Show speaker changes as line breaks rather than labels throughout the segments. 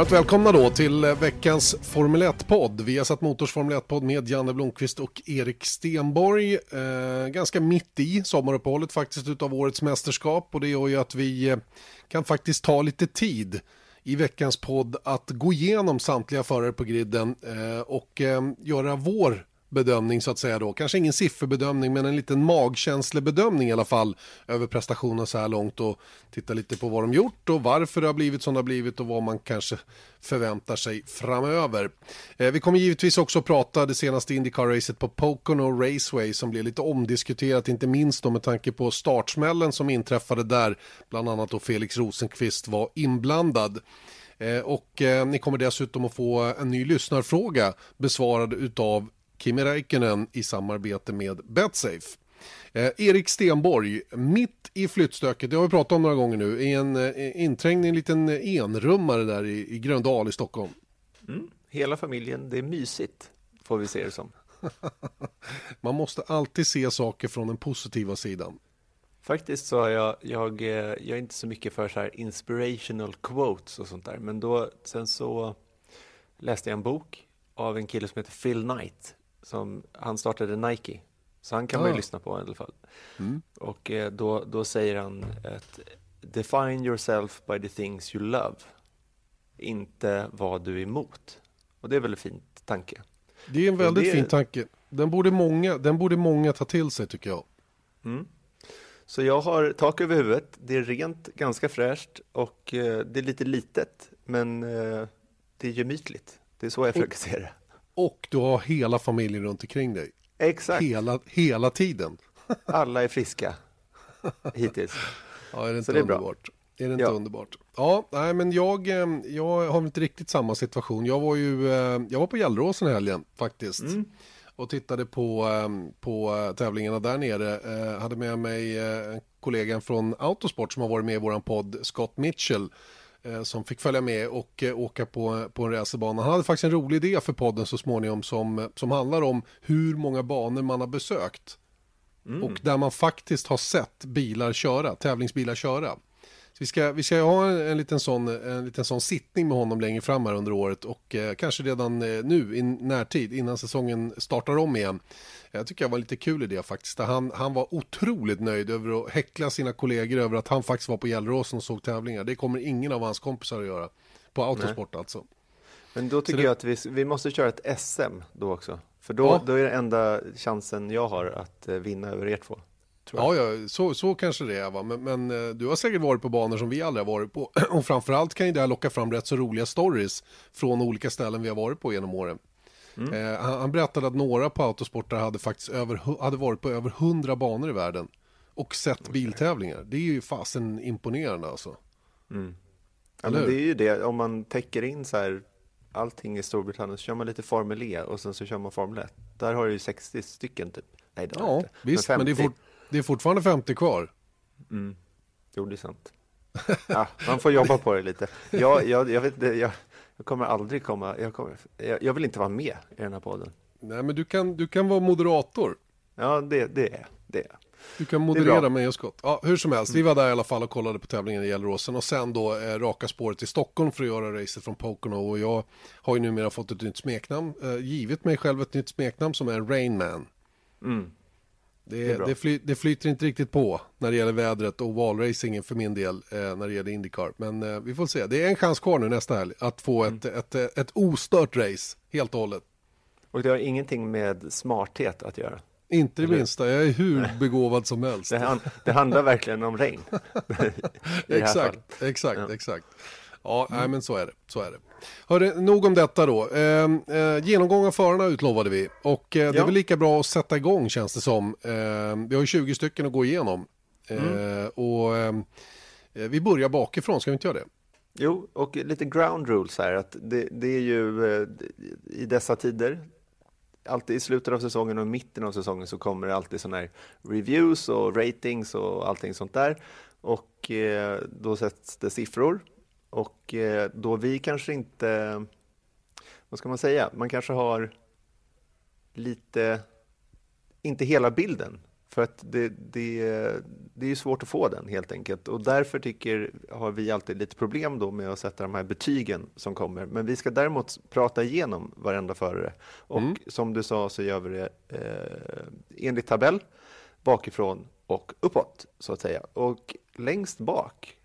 Varmt välkomna då till veckans Formel 1-podd. Vi har satt Motors Formel 1-podd med Janne Blomqvist och Erik Stenborg. Eh, ganska mitt i sommaruppehållet faktiskt utav årets mästerskap och det gör ju att vi eh, kan faktiskt ta lite tid i veckans podd att gå igenom samtliga förare på griden eh, och eh, göra vår bedömning så att säga då. Kanske ingen sifferbedömning men en liten magkänslebedömning i alla fall över prestationen så här långt och titta lite på vad de gjort och varför det har blivit som det har blivit och vad man kanske förväntar sig framöver. Eh, vi kommer givetvis också prata det senaste Indycar-racet på Pocono Raceway som blev lite omdiskuterat, inte minst då med tanke på startsmällen som inträffade där, bland annat då Felix Rosenqvist var inblandad. Eh, och eh, ni kommer dessutom att få en ny lyssnarfråga besvarad utav Kimi Räikkönen i samarbete med Betsafe. Eh, Erik Stenborg, mitt i flyttstöket, det har vi pratat om några gånger nu, i en eh, inträngning, en liten enrummare där i, i Gröndal i Stockholm.
Mm, hela familjen, det är mysigt, får vi se det som.
Man måste alltid se saker från den positiva sidan.
Faktiskt så har jag, jag, eh, jag är inte så mycket för så här inspirational quotes och sånt där, men då, sen så läste jag en bok av en kille som heter Phil Knight som, han startade Nike, så han kan ah. man ju lyssna på i alla fall. Mm. Och eh, då, då säger han att define yourself by the things you love, inte vad du är emot. Och det är väl en fin tanke.
Det är en väldigt det... fin tanke. Den borde, många, den borde många ta till sig tycker jag.
Mm. Så jag har tak över huvudet, det är rent, ganska fräscht och eh, det är lite litet, men eh, det är gemytligt. Det är så jag försöker se det.
Och du har hela familjen runt omkring dig.
Exakt.
Hela, hela tiden.
Alla är friska hittills.
Ja, är det inte Så underbart? Det är, är det inte ja. underbart? Ja, nej men jag, eh, jag har inte riktigt samma situation. Jag var ju, eh, jag var på Gällråsen i helgen faktiskt. Mm. Och tittade på, eh, på tävlingarna där nere. Jag hade med mig kollegan från Autosport som har varit med i våran podd, Scott Mitchell som fick följa med och eh, åka på, på en racerbana. Han hade faktiskt en rolig idé för podden så småningom som, som handlar om hur många banor man har besökt. Mm. Och där man faktiskt har sett bilar köra, tävlingsbilar köra. Så vi, ska, vi ska ha en, en, liten sån, en liten sån sittning med honom längre fram här under året och eh, kanske redan eh, nu i närtid innan säsongen startar om igen. Jag tycker det var lite kul idé faktiskt. Han, han var otroligt nöjd över att häckla sina kollegor över att han faktiskt var på Gällråsen och såg tävlingar. Det kommer ingen av hans kompisar att göra. På Autosport Nej. alltså.
Men då tycker det... jag att vi, vi måste köra ett SM då också. För då, ja. då är det enda chansen jag har att eh, vinna över er två.
Ja, ja så, så kanske det är. Va? Men, men, eh, du har säkert varit på banor som vi aldrig har varit på. Och framförallt kan ju det här locka fram rätt så roliga stories från olika ställen vi har varit på genom åren. Mm. Eh, han, han, berättade att några på Autosport hade faktiskt över, hade varit på över hundra banor i världen. Och sett okay. biltävlingar. Det är ju fasen imponerande alltså.
Mm. Ja, men det är ju det, om man täcker in så här allting i Storbritannien så kör man lite Formel E och sen så kör man Formel 1. Där har du ju 60 stycken typ.
Nej, det ja, inte. visst, men, men det, är fort, det, är fortfarande 50 kvar.
Mm. Jo, det är sant. ja, man får jobba på det lite. Jag, jag, jag, vet, jag, jag kommer aldrig komma, jag, kommer, jag, jag, vill inte vara med i den här podden.
Nej, men du kan, du kan vara moderator.
Ja, det, det är det. Är.
Du kan moderera och Scott. Ja, hur som helst, vi var där i alla fall och kollade på tävlingen i Gällråsen och sen då eh, raka spåret till Stockholm för att göra racet från Pocono och jag har ju numera fått ett nytt smeknamn, eh, givit mig själv ett nytt smeknamn som är Rainman. Mm. Det, det, det, fly, det, flyter inte riktigt på när det gäller vädret och valracingen för min del eh, när det gäller Indycar. Men eh, vi får se. Det är en chans kvar nu nästa helg att få mm. ett, ett, ett, ett ostört race helt och hållet.
Och det har ingenting med smarthet att göra?
Inte det minsta, jag är hur begåvad som helst.
Det, det handlar verkligen om regn.
exakt, exakt, ja. exakt. Ja, mm. nej, men så är det. Så är det. Hörde, nog om detta då. Eh, eh, genomgång av förarna utlovade vi. Och eh, det ja. är väl lika bra att sätta igång känns det som. Eh, vi har ju 20 stycken att gå igenom. Eh, mm. Och ehm, eh, vi börjar bakifrån, ska vi inte göra det?
Jo, och lite ground rules här. Att det, det är ju eh, i dessa tider, alltid i slutet av säsongen och mitten av säsongen så kommer det alltid sådana här reviews och ratings och allting sånt där. Och eh, då sätts det siffror. Och eh, då vi kanske inte, vad ska man säga, man kanske har lite, inte hela bilden för att det, det, det är svårt att få den helt enkelt och därför tycker, har vi alltid lite problem då med att sätta de här betygen som kommer. Men vi ska däremot prata igenom varenda förare och mm. som du sa så gör vi det eh, enligt tabell bakifrån och uppåt så att säga. Och längst bak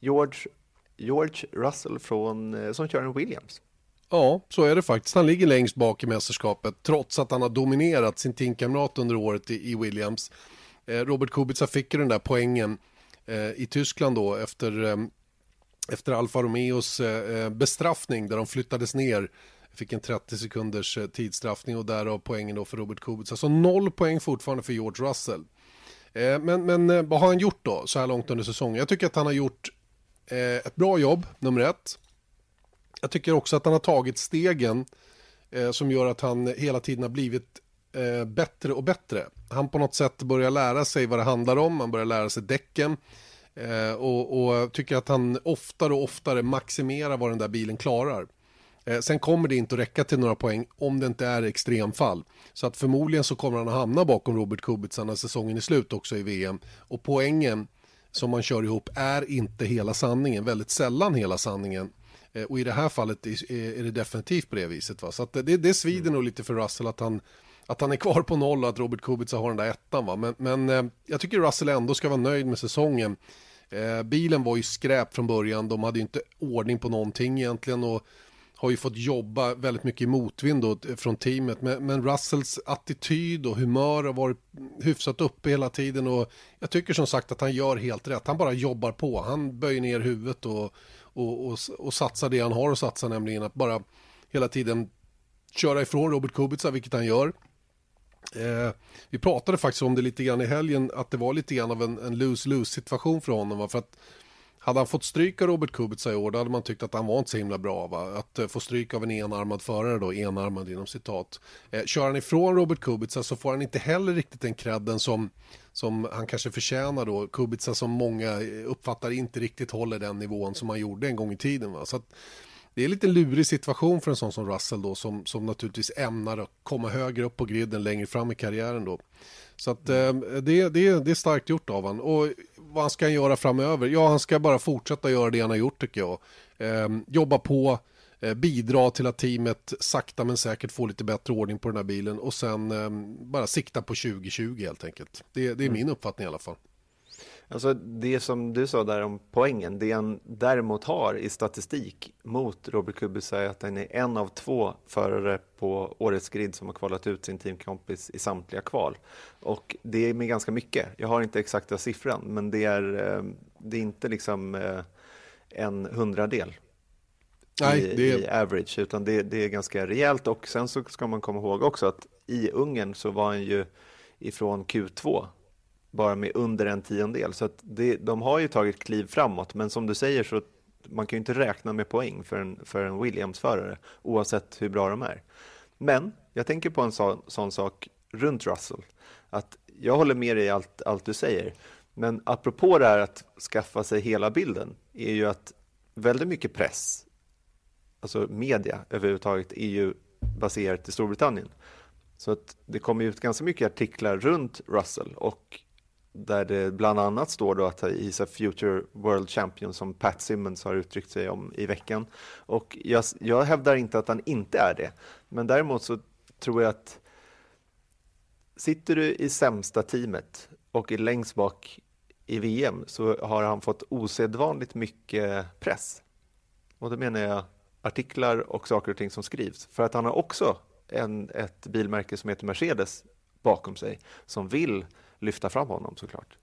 George, George Russell från, eh, som kör en Williams.
Ja, så är det faktiskt. Han ligger längst bak i mästerskapet trots att han har dominerat sin teamkamrat under året i, Williams. Eh, Robert Kubica fick ju den där poängen eh, i Tyskland då efter, eh, efter Alfa Romeos eh, eh, bestraffning där de flyttades ner. Fick en 30 sekunders tidsstraffning och därav poängen då för Robert Kubica. Så noll poäng fortfarande för George Russell. Men, men vad har han gjort då så här långt under säsongen? Jag tycker att han har gjort Eh, ett bra jobb, nummer ett. Jag tycker också att han har tagit stegen eh, som gör att han hela tiden har blivit eh, bättre och bättre. Han på något sätt börjar lära sig vad det handlar om, han börjar lära sig däcken eh, och, och tycker att han oftare och oftare maximerar vad den där bilen klarar. Eh, sen kommer det inte att räcka till några poäng om det inte är extremfall. Så att förmodligen så kommer han att hamna bakom Robert Kubica när säsongen är slut också i VM. Och poängen som man kör ihop är inte hela sanningen, väldigt sällan hela sanningen. Eh, och i det här fallet är det definitivt på det viset. Va? Så att det, det svider mm. nog lite för Russell att han, att han är kvar på noll och att Robert Kubica har den där ettan. Va? Men, men eh, jag tycker Russell ändå ska vara nöjd med säsongen. Eh, bilen var ju skräp från början, de hade ju inte ordning på någonting egentligen och har ju fått jobba väldigt mycket i motvind då, från teamet. Men, men, Russells attityd och humör har varit hyfsat uppe hela tiden och jag tycker som sagt att han gör helt rätt. Han bara jobbar på, han böjer ner huvudet och och, och, och satsar det han har att satsa, nämligen att bara hela tiden köra ifrån Robert Kubica, vilket han gör. Eh, vi pratade faktiskt om det lite grann i helgen, att det var lite grann av en, en lose-lose situation för honom. Va? För att hade han fått stryk av Robert Kubica i år, då hade man tyckt att han var inte så himla bra. Va? Att eh, få stryk av en enarmad förare då, enarmad inom citat. Eh, kör han ifrån Robert Kubica så får han inte heller riktigt den credden som, som han kanske förtjänar då. Kubica som många eh, uppfattar inte riktigt håller den nivån som han gjorde en gång i tiden. Va? Så att, det är lite lurig situation för en sån som Russell då som, som naturligtvis ämnar att komma högre upp på griden längre fram i karriären då. Så att eh, det, det, det är starkt gjort av honom. Och vad han ska göra framöver? Ja, han ska bara fortsätta göra det han har gjort tycker jag. Eh, jobba på, eh, bidra till att teamet sakta men säkert får lite bättre ordning på den här bilen och sen eh, bara sikta på 2020 helt enkelt. Det, det är mm. min uppfattning i alla fall.
Alltså det som du sa där om poängen, det han däremot har i statistik mot Robert Kubica är att han är en av två förare på årets grid som har kvalat ut sin teamkompis i samtliga kval. Och det är med ganska mycket. Jag har inte exakta siffran, men det är, eh, det är inte liksom eh, en hundradel Nej, i, det... i average, utan det, det är ganska rejält. Och sen så ska man komma ihåg också att i Ungern så var han ju ifrån Q2 bara med under en tiondel. Så att det, de har ju tagit kliv framåt, men som du säger så man kan ju inte räkna med poäng för en, för en Williams-förare oavsett hur bra de är. Men jag tänker på en sån, sån sak runt Russell, att jag håller med dig i allt, allt du säger, men apropå det här att skaffa sig hela bilden är ju att väldigt mycket press, alltså media överhuvudtaget, är ju baserat i Storbritannien. Så att det kommer ut ganska mycket artiklar runt Russell och där det bland annat står då att he's a future world champion som Pat Simmons har uttryckt sig om i veckan. Och jag, jag hävdar inte att han inte är det, men däremot så tror jag att sitter du i sämsta teamet och är längst bak i VM så har han fått osedvanligt mycket press. Och då menar jag artiklar och saker och ting som skrivs. För att han har också en, ett bilmärke som heter Mercedes bakom sig som vill lyfta fram honom såklart.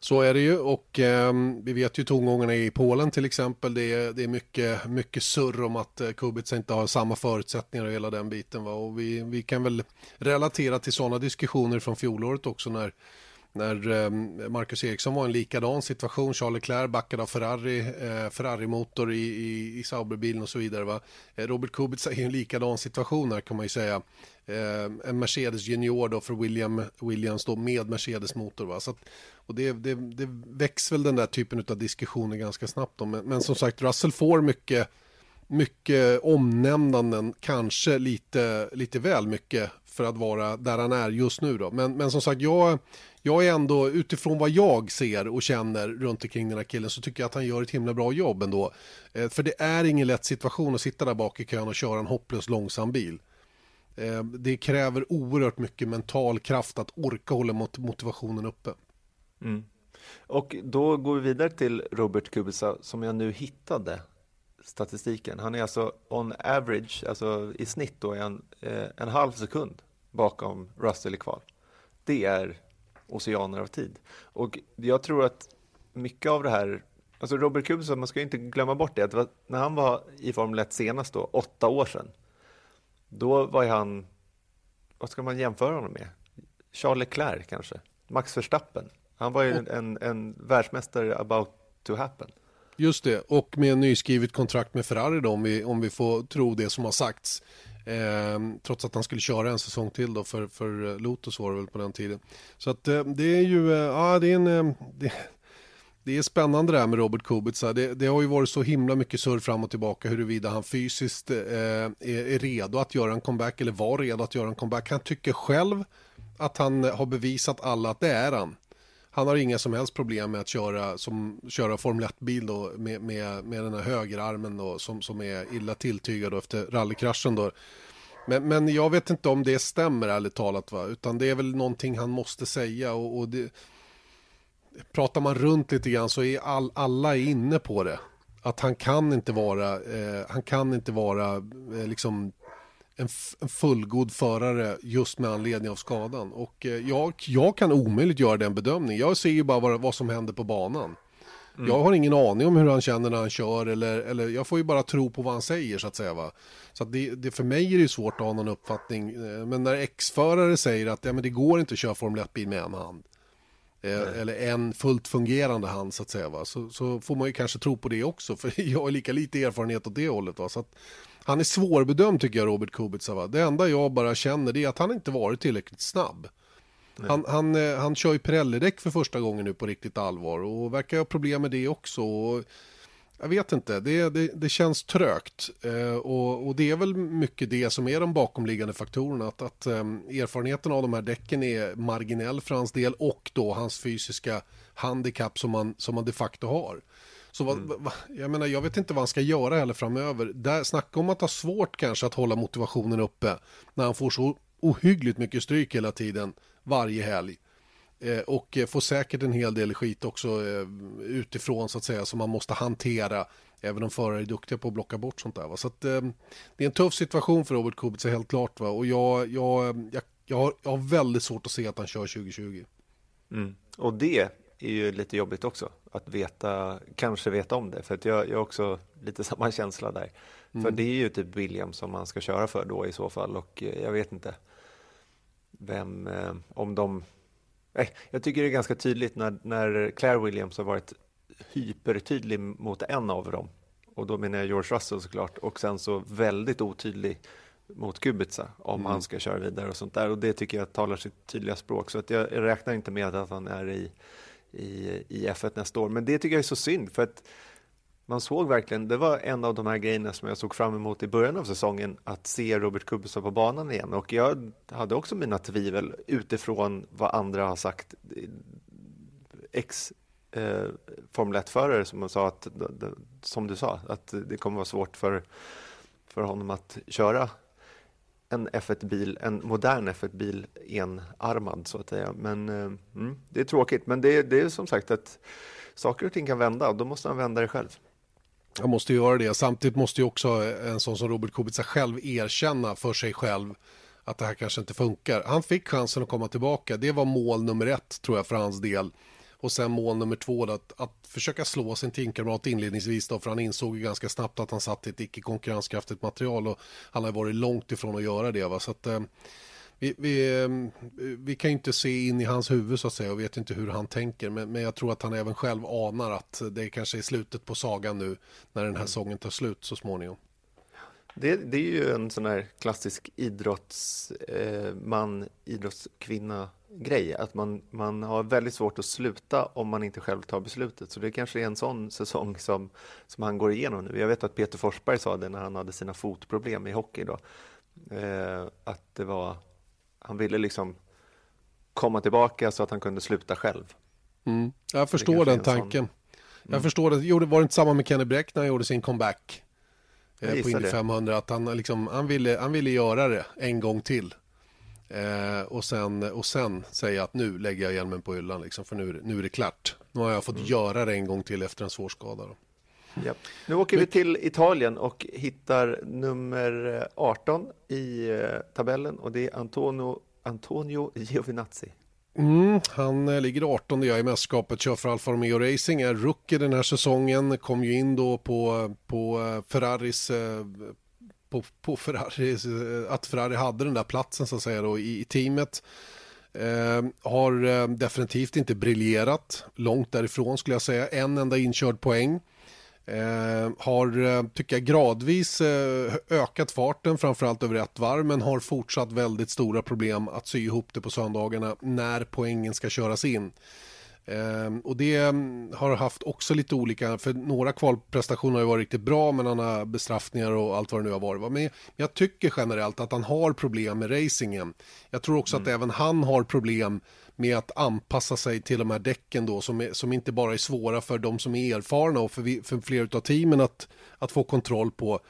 Så är det ju och eh, vi vet ju tongångarna i Polen till exempel. Det är, det är mycket, mycket surr om att eh, Kubica inte har samma förutsättningar och hela den biten. Va? Och vi, vi kan väl relatera till sådana diskussioner från fjolåret också när när eh, Marcus Eriksson var en likadan situation. Charles Leclerc backade av Ferrari, eh, Ferrari-motor i, i, i Sauberbilen och så vidare. Va? Eh, Robert Kubica är i en likadan situation här kan man ju säga. Eh, en Mercedes junior då för William, Williams då med Mercedes-motor. Va? Så att, och det, det, det väcks väl den där typen av diskussioner ganska snabbt. Då. Men, men som sagt, Russell får mycket mycket omnämnanden, kanske lite, lite väl mycket för att vara där han är just nu. Då. Men, men som sagt, jag, jag är ändå utifrån vad jag ser och känner runt omkring den här killen så tycker jag att han gör ett himla bra jobb ändå. Eh, för det är ingen lätt situation att sitta där bak i kön och köra en hopplös långsam bil. Eh, det kräver oerhört mycket mental kraft att orka hålla mot motivationen uppe.
Mm. Och då går vi vidare till Robert Kubica som jag nu hittade statistiken. Han är alltså on average, alltså i snitt då, en, eh, en halv sekund bakom Russell i kval. Det är oceaner av tid. Och jag tror att mycket av det här, alltså Robert Kubica, man ska inte glömma bort det, att det när han var i Formel 1 senast då, åtta år sedan, då var han, vad ska man jämföra honom med? Charles Leclerc kanske? Max Verstappen? Han var ju en, en, en världsmästare about to happen.
Just det, och med nyskrivet kontrakt med Ferrari då, om vi, om vi får tro det som har sagts. Eh, trots att han skulle köra en säsong till då för, för eh, Lotus var det väl på den tiden. Så att eh, det är ju, eh, ja det är en, eh, det, det, är spännande det här med Robert Kubica. Det, det, har ju varit så himla mycket surr fram och tillbaka huruvida han fysiskt eh, är, är redo att göra en comeback eller var redo att göra en comeback. Han tycker själv att han har bevisat alla att det är han han har inga som helst problem med att köra, som, köra Formel 1-bil då, med, med, med den här högerarmen då, som, som är illa tilltygad då, efter rallykraschen. Då. Men, men jag vet inte om det stämmer ärligt talat. Va? Utan det är väl någonting han måste säga. Och, och det, pratar man runt lite grann så är all, alla är inne på det. Att han kan inte vara, eh, han kan inte vara eh, liksom en, en fullgod förare just med anledning av skadan. Och eh, jag, jag kan omöjligt göra den bedömningen. Jag ser ju bara vad, vad som händer på banan. Mm. Jag har ingen aning om hur han känner när han kör eller, eller jag får ju bara tro på vad han säger så att säga. Va? Så det, det, för mig är det svårt att ha någon uppfattning. Eh, men när ex-förare säger att ja, men det går inte att köra Formel 1-bil med en hand. Eh, eller en fullt fungerande hand så att säga. Va? Så, så får man ju kanske tro på det också. För jag har lika lite erfarenhet åt det hållet. Va? Så att, han är svårbedömd tycker jag, Robert Kubica. Va? Det enda jag bara känner är att han inte varit tillräckligt snabb. Han, han, eh, han kör ju Pirelli-däck för första gången nu på riktigt allvar och verkar ha problem med det också. Jag vet inte, det, det, det känns trögt eh, och, och, det är väl mycket det som är de bakomliggande faktorerna. Att, att eh, erfarenheten av de här däcken är marginell för hans del och då hans fysiska handikapp som man, som man de facto har. Så vad, mm. jag menar, jag vet inte vad han ska göra heller framöver. Där, snacka om att ha svårt kanske att hålla motivationen uppe när han får så ohyggligt mycket stryk hela tiden, varje helg. Eh, och får säkert en hel del skit också eh, utifrån så att säga som man måste hantera. Även om förare är duktiga på att blocka bort sånt där. Va? Så att, eh, det är en tuff situation för Robert Kubica helt klart. Va? Och jag, jag, jag, jag, har, jag har väldigt svårt att se att han kör 2020.
Mm. Och det är ju lite jobbigt också att veta, kanske veta om det. För att jag, jag har också lite samma känsla där. Mm. För det är ju typ William som man ska köra för då i så fall och eh, jag vet inte vem, eh, om de... Nej, jag tycker det är ganska tydligt när, när Claire Williams har varit hypertydlig mot en av dem. Och då menar jag George Russell såklart och sen så väldigt otydlig mot Kubica om mm. han ska köra vidare och sånt där. Och det tycker jag talar sitt tydliga språk. Så att jag räknar inte med att han är i i, i F1 nästa år. Men det tycker jag är så synd för att man såg verkligen, det var en av de här grejerna som jag såg fram emot i början av säsongen, att se Robert Kubica på banan igen. Och jag hade också mina tvivel utifrån vad andra har sagt. Eh, ex eh, Formel 1-förare som sa att, som du sa, att det kommer vara svårt för, för honom att köra en F1-bil, en modern F1-bil enarmad så att säga. Men eh, mm, det är tråkigt, men det, det är som sagt att saker och ting kan vända och då måste han vända det själv.
Han måste göra det. Samtidigt måste ju också en sån som Robert Kubica själv erkänna för sig själv att det här kanske inte funkar. Han fick chansen att komma tillbaka. Det var mål nummer ett tror jag för hans del. Och sen mål nummer två, att, att försöka slå sin teamkamrat inledningsvis då, för han insåg ju ganska snabbt att han satt i ett icke konkurrenskraftigt material och han har varit långt ifrån att göra det. Va? Så att, eh, vi, vi, ehm, vi kan inte se in i hans huvud så att säga och vet inte hur han tänker. Men, men jag tror att han även själv anar att det kanske är slutet på sagan nu när den här mm. sången tar slut så småningom.
Det, det, är ju en sån här klassisk idrottsman, eh, idrottskvinna grej, att man, man har väldigt svårt att sluta om man inte själv tar beslutet. Så det kanske är en sån säsong som, som han går igenom nu. Jag vet att Peter Forsberg sa det när han hade sina fotproblem i hockey då, eh, att det var, han ville liksom komma tillbaka så att han kunde sluta själv.
Mm. Jag förstår den tanken. Sån... Mm. Jag förstår det. Jo, det var inte samma med Kenny Bräck när han gjorde sin comeback eh, på Indy 500. Att han, liksom, han, ville, han ville göra det en gång till. Eh, och, sen, och sen säga att nu lägger jag hjälmen på hyllan, liksom, för nu, nu är det klart. Nu har jag fått mm. göra det en gång till efter en svår skada. Då.
Yep. Nu åker vi till Italien och hittar nummer 18 i eh, tabellen och det är Antonio, Antonio Giovinazzi.
Mm, han eh, ligger 18 i mästerskapet, kör för Alfa Romeo Racing, är rookie den här säsongen, kom ju in då på, på eh, Ferraris eh, på, på Ferrari, att Ferrari hade den där platsen så att säga då, i, i teamet. Eh, har eh, definitivt inte briljerat, långt därifrån skulle jag säga, en enda inkörd poäng. Eh, har, eh, tycker jag, gradvis eh, ökat farten, framförallt över ett varv, men har fortsatt väldigt stora problem att sy ihop det på söndagarna när poängen ska köras in. Och det mm, har haft också lite olika, för några kvalprestationer har ju varit riktigt bra, men han har bestraffningar och allt vad det nu har varit. Men jag tycker generellt att han har problem med racingen. Jag tror också mm. att även han har problem med att anpassa sig till de här däcken då, som, är, som inte bara är svåra för de som är erfarna och för, vi, för flera av teamen att, att få kontroll på.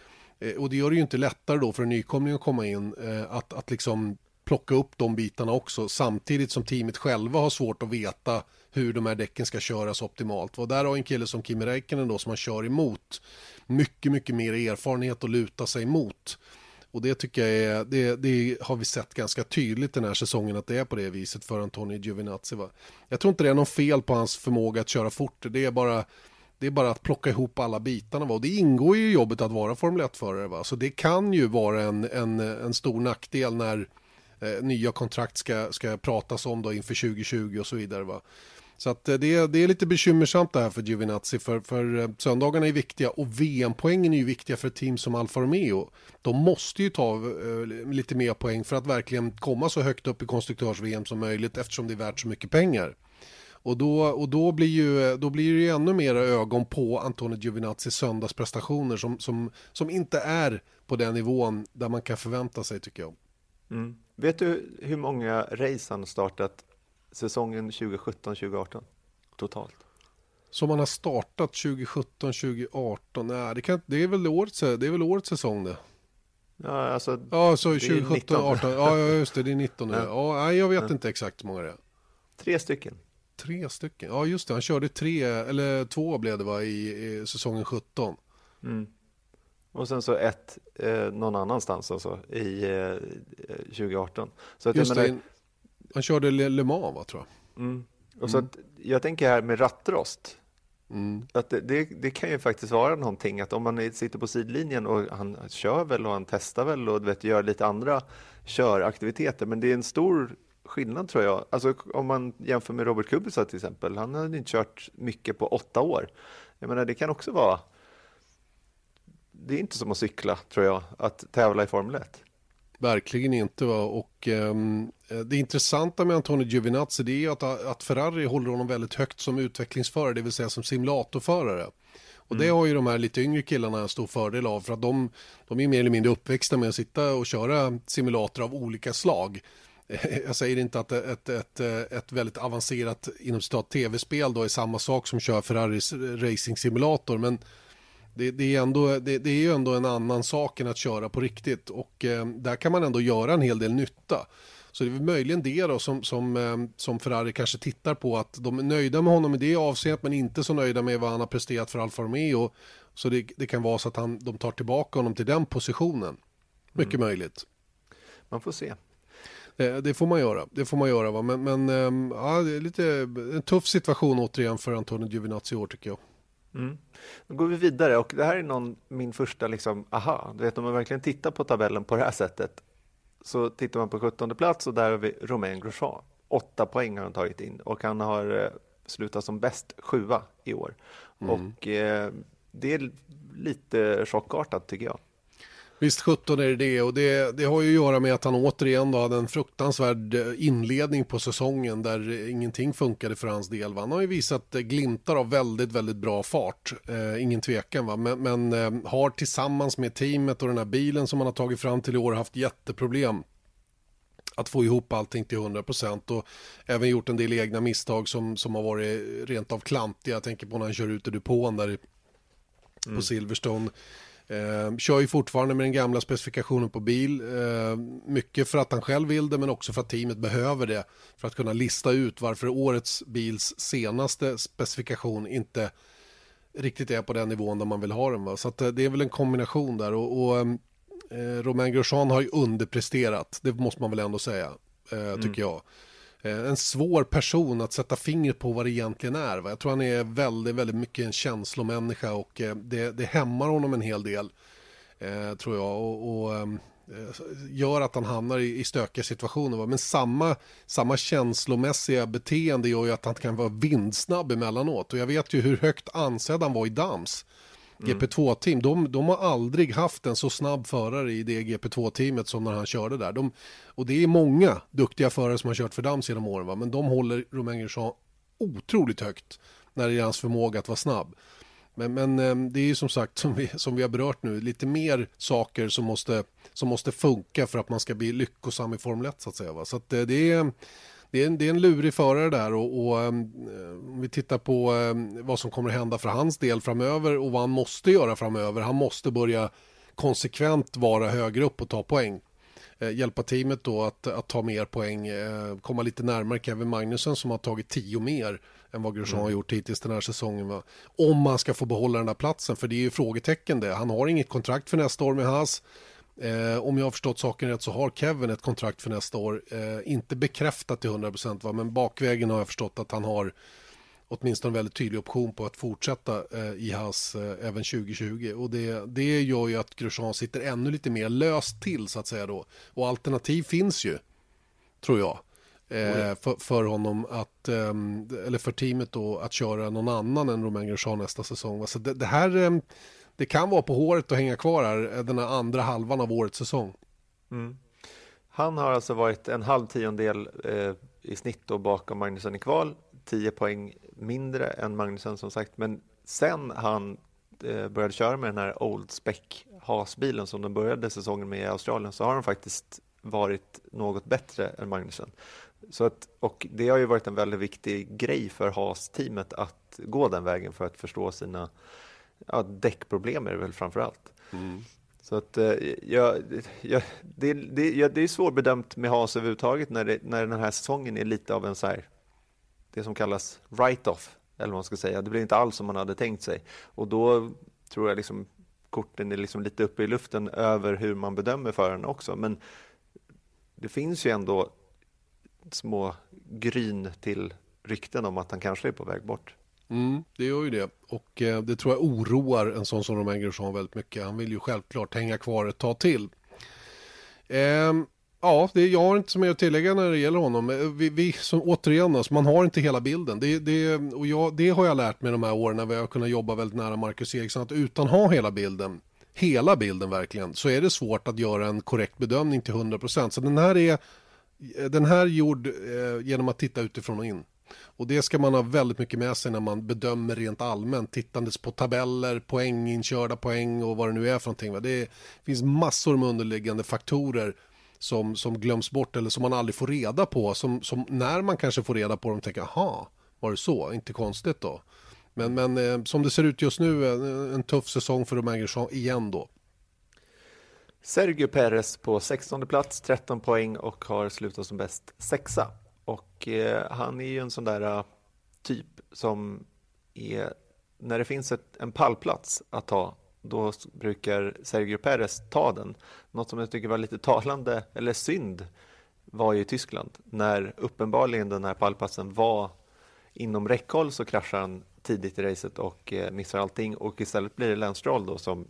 Eh, och det gör det ju inte lättare då för en nykomling att komma in, eh, att, att liksom plocka upp de bitarna också, samtidigt som teamet själva har svårt att veta hur de här däcken ska köras optimalt. Och där har en kille som Kimi Räikkönen då som man kör emot mycket, mycket mer erfarenhet att luta sig mot. Och det tycker jag är, det, det, har vi sett ganska tydligt den här säsongen att det är på det viset för Antonio Giovinazzi. Va? Jag tror inte det är någon fel på hans förmåga att köra fort. Det är bara, det är bara att plocka ihop alla bitarna. Va? Och det ingår ju i jobbet att vara Formel 1-förare. va, Så det kan ju vara en, en, en stor nackdel när eh, nya kontrakt ska, ska pratas om då inför 2020 och så vidare. Va? Så att eh, det, det, det är lite bekymmersamt det här för Giovinazzi för, för eh, söndagarna är viktiga och VM-poängen är ju viktiga för ett team som Alfa Romeo. De måste ju ta uh, lite mer poäng för att verkligen komma så högt upp i konstruktörs-VM som möjligt eftersom det är värt så mycket pengar. Och då, och då, blir, ju, då blir det ju ännu mer ögon på Antonio Giovinazzis söndagsprestationer som, som, som inte är på den nivån där man kan förvänta sig tycker jag.
Mm. Vet du hur många race han startat säsongen 2017-2018 totalt?
Som man har startat 2017-2018? Nej, det, kan, det, är väl årets, det är väl årets säsong det.
Ja, alltså,
ja så 2017, 18, ja just det, det är 19 nu. Ja. ja, jag vet ja. inte exakt hur många det är.
Tre stycken.
Tre stycken, ja just det, han körde tre, eller två blev det va, i, i säsongen 17. Mm.
Och sen så ett eh, någon annanstans alltså i eh, 2018. Så att
just det, han körde Le Mans, va, tror jag.
Mm. Och så att, jag tänker här med rattrost. Mm. Att det, det, det, kan ju faktiskt vara någonting att om man sitter på sidlinjen och han kör väl och han testar väl och vet, gör lite andra köraktiviteter. Men det är en stor skillnad tror jag. Alltså om man jämför med Robert Kubica till exempel. Han har inte kört mycket på åtta år. Jag menar det kan också vara. Det är inte som att cykla tror jag, att tävla i Formel 1.
Verkligen inte. Va? Och, um, det intressanta med Antonio Giovinazzi det är att, att Ferrari håller honom väldigt högt som utvecklingsförare, det vill säga som simulatorförare. Och det mm. har ju de här lite yngre killarna en stor fördel av för att de, de är mer eller mindre uppväxta med att sitta och köra simulator av olika slag. Jag säger inte att ett, ett, ett väldigt avancerat inom tv-spel då är samma sak som kör Ferraris racing simulator men det, det, är ändå, det, det, är ju ändå en annan sak än att köra på riktigt och eh, där kan man ändå göra en hel del nytta. Så det är möjligen det då som, som, eh, som Ferrari kanske tittar på att de är nöjda med honom i det avseendet men inte så nöjda med vad han har presterat för Alfa Romeo. Så det, det kan vara så att han, de tar tillbaka honom till den positionen. Mycket mm. möjligt.
Man får se.
Eh, det får man göra, det får man göra va? men, men ehm, ja, det är lite en tuff situation återigen för Antonio Giovinazzi i år tycker jag.
Mm. Då går vi vidare och det här är någon, min första liksom, aha, du vet om man verkligen tittar på tabellen på det här sättet så tittar man på 17 plats och där har vi Romain Grosjean. Åtta poäng har han tagit in och han har eh, slutat som bäst sjua i år. Mm. Och eh, det är lite chockartat tycker jag.
Visst 17 är det det och det, det har ju att göra med att han återigen då hade en fruktansvärd eh, inledning på säsongen där ingenting funkade för hans del. Va? Han har ju visat eh, glimtar av väldigt, väldigt bra fart, eh, ingen tvekan. Va? Men, men eh, har tillsammans med teamet och den här bilen som han har tagit fram till i år haft jätteproblem att få ihop allting till 100% och även gjort en del egna misstag som, som har varit rent av klantiga. Jag tänker på när han kör ut i depån där på mm. Silverstone. Eh, kör ju fortfarande med den gamla specifikationen på bil. Eh, mycket för att han själv vill det men också för att teamet behöver det. För att kunna lista ut varför årets bils senaste specifikation inte riktigt är på den nivån där man vill ha den. Va? Så eh, det är väl en kombination där. Och, och eh, Romain Grosjean har ju underpresterat. Det måste man väl ändå säga. Eh, tycker mm. jag. Eh, en svår person att sätta fingret på vad det egentligen är. Jag tror han är väldigt, väldigt mycket en känslomänniska och eh, det, det hämmar honom en hel del. Eh, tror jag. Och, och ehm, gör att han hamnar i, i stökiga situationer. Men samma, samma känslomässiga beteende gör ju att han kan vara vindsnabb emellanåt. Och jag vet ju hur högt ansedd han var i Dams. Mm. GP2-team, de, de, har aldrig haft en så snabb förare i det GP2-teamet som när han körde där. De, och det är många duktiga förare som har kört för Dams genom åren, va? men de håller Romain Grosjean otroligt högt när det är hans förmåga att vara snabb. Men, men ehm, det är ju som sagt, som vi, som vi har berört nu, lite mer saker som måste, som måste funka för att man ska bli lyckosam i Formel 1 så att säga. Va? Så att eh, det är det är, en, det är en lurig förare där och, och um, om vi tittar på um, vad som kommer att hända för hans del framöver och vad han måste göra framöver. Han måste börja konsekvent vara högre upp och ta poäng. Eh, hjälpa teamet då att, att ta mer poäng, eh, komma lite närmare Kevin Magnusson som har tagit tio mer än vad Grosjean mm. har gjort hittills den här säsongen. Va? Om man ska få behålla den här platsen, för det är ju frågetecken det. Han har inget kontrakt för nästa år med Haas. Eh, om jag har förstått saken rätt så har Kevin ett kontrakt för nästa år. Eh, inte bekräftat till 100% va? men bakvägen har jag förstått att han har åtminstone en väldigt tydlig option på att fortsätta eh, i hans eh, även 2020. Och det, det gör ju att Grosjean sitter ännu lite mer löst till så att säga då. Och alternativ finns ju, tror jag. Eh, för, för, honom att, eh, eller för teamet då att köra någon annan än Romain Grosjean nästa säsong. Så det, det här ehm, det kan vara på håret att hänga kvar här eh, den här andra halvan av årets säsong.
Mm. Han har alltså varit en halv tiondel eh, i snitt då bakom Magnusson i kval, 10 poäng mindre än Magnusson som sagt, men sen han eh, började köra med den här Old Spec hasbilen som de började säsongen med i Australien så har han faktiskt varit något bättre än Magnusson. Så att, och det har ju varit en väldigt viktig grej för Haas-teamet att gå den vägen för att förstå sina ja, däckproblem är det väl framför allt. Mm. Så att eh, ja, ja, det, det, ja, det är svårbedömt med Haas överhuvudtaget när, det, när den här säsongen är lite av en så här, det som kallas write-off, eller vad man ska säga. Det blir inte alls som man hade tänkt sig. Och då tror jag liksom korten är liksom lite uppe i luften över hur man bedömer föraren också. Men det finns ju ändå små gryn till rykten om att han kanske är på väg bort.
Mm, det gör ju det. Och eh, det tror jag oroar en sån som Romain Grosjean väldigt mycket. Han vill ju självklart hänga kvar ett tag till. Eh, ja, det, jag har inte så mycket att tillägga när det gäller honom. Eh, vi, vi som, återigen, alltså, man har inte hela bilden. Det, det, och jag, det har jag lärt mig de här åren när vi har kunnat jobba väldigt nära Marcus Eriksson. Att utan ha hela bilden, hela bilden verkligen, så är det svårt att göra en korrekt bedömning till 100%. Så den här är eh, den här gjord eh, genom att titta utifrån och in. Och det ska man ha väldigt mycket med sig när man bedömer rent allmänt, tittandes på tabeller, poäng, inkörda poäng och vad det nu är för någonting. Det finns massor med underliggande faktorer som, som glöms bort eller som man aldrig får reda på. Som, som när man kanske får reda på dem tänker, aha, var det så? Inte konstigt då. Men, men eh, som det ser ut just nu, en, en tuff säsong för Romain igen då.
Sergio Perez på 16 plats, 13 poäng och har slutat som bäst sexa. Och eh, han är ju en sån där uh, typ som är, när det finns ett, en pallplats att ta, då brukar Sergio Perez ta den. Något som jag tycker var lite talande, eller synd, var ju i Tyskland. När uppenbarligen den här pallplatsen var inom räckhåll så kraschar han tidigt i racet och eh, missar allting och istället blir det Lance Stroll då som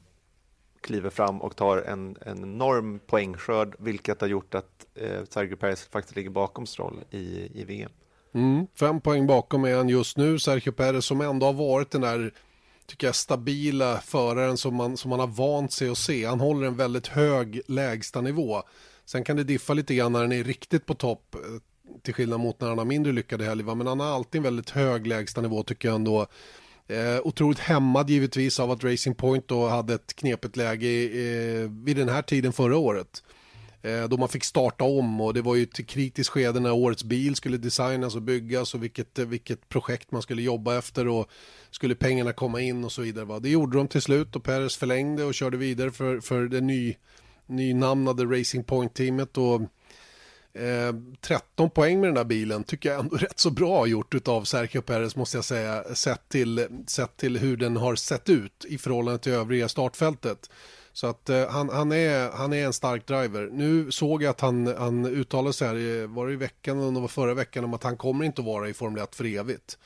kliver fram och tar en, en enorm poängskörd, vilket har gjort att eh, Sergio Perez faktiskt ligger bakom Stroll i, i VM.
Mm, fem poäng bakom är han just nu, Sergio Perez, som ändå har varit den där tycker jag, stabila föraren som man, som man har vant sig att se. Han håller en väldigt hög lägstanivå. Sen kan det diffa lite grann när han är riktigt på topp, eh, till skillnad mot när han har mindre lyckade helger. Men han har alltid en väldigt hög lägstanivå tycker jag ändå. Eh, otroligt hämmad givetvis av att Racing Point då hade ett knepigt läge eh, vid den här tiden förra året. Eh, då man fick starta om och det var ju ett kritiskt skede när årets bil skulle designas och byggas och vilket, vilket projekt man skulle jobba efter och skulle pengarna komma in och så vidare. Va? Det gjorde de till slut och Perez förlängde och körde vidare för, för det ny, nynamnade Racing Point-teamet. Och, eh, 13 poäng med den där bilen tycker jag ändå rätt så bra gjort av Sergio Perez måste jag säga, sett till, sett till hur den har sett ut i förhållande till övriga startfältet. Så att eh, han, han, är, han är en stark driver. Nu såg jag att han, han uttalade sig här, var det i veckan eller var förra veckan, om att han kommer inte att vara i Formel 1 för evigt.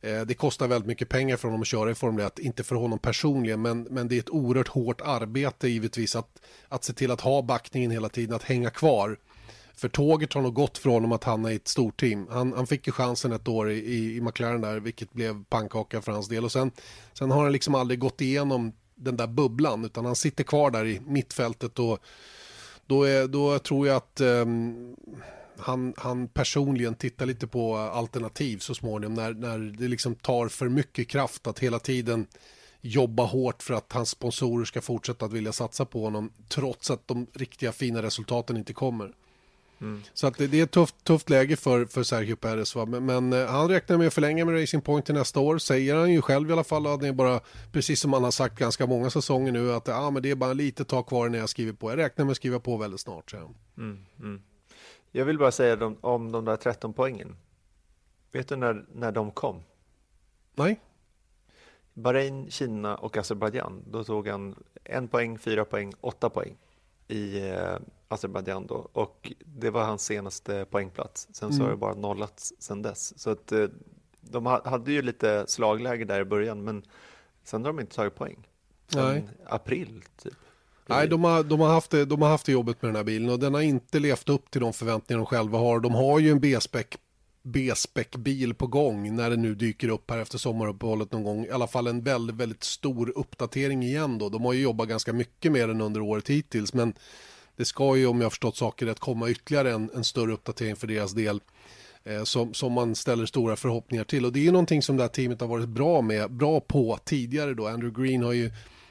Eh, det kostar väldigt mycket pengar för honom att köra i Formel 1, inte för honom personligen, men, men det är ett oerhört hårt arbete givetvis att, att se till att ha backningen hela tiden, att hänga kvar. För tåget har nog gått för honom att han är i ett stort team. Han, han fick ju chansen ett år i, i, i McLaren där, vilket blev pannkaka för hans del. Och sen, sen har han liksom aldrig gått igenom den där bubblan utan han sitter kvar där i mittfältet och då, är, då tror jag att um, han, han personligen tittar lite på alternativ så småningom när, när det liksom tar för mycket kraft att hela tiden jobba hårt för att hans sponsorer ska fortsätta att vilja satsa på honom trots att de riktiga fina resultaten inte kommer. Mm. Så att det, det, är ett tufft, tufft läge för, för Sergio Perez. Va? Men, men eh, han räknar med att förlänga med Racing Point till nästa år. Säger han ju själv i alla fall. Att det är bara, precis som han har sagt ganska många säsonger nu, att ah, men det är bara lite tag kvar när jag skriver på. Jag räknar med att skriva på väldigt snart. Mm,
mm. Jag vill bara säga om, om de där 13 poängen. Vet du när, när de kom?
Nej.
Bahrain, Kina och Azerbajdzjan. Då tog han en poäng, fyra poäng, åtta poäng i eh, Azerbajdzjan då och det var hans senaste poängplats. Sen så mm. har det bara nollats sen dess. Så att eh, de hade ju lite slagläge där i början men sen har de inte tagit poäng. Sen Nej. april typ.
Nej, de har, de, har haft det, de har haft det jobbet med den här bilen och den har inte levt upp till de förväntningar de själva har. De har ju en B-spec B-spec-bil på gång när det nu dyker upp här efter sommaruppehållet någon gång. I alla fall en väldigt, väldigt stor uppdatering igen då. De har ju jobbat ganska mycket med den under året hittills men det ska ju om jag förstått saker rätt komma ytterligare en, en större uppdatering för deras del eh, som, som man ställer stora förhoppningar till och det är ju någonting som det här teamet har varit bra med, bra på tidigare då. Andrew Green har ju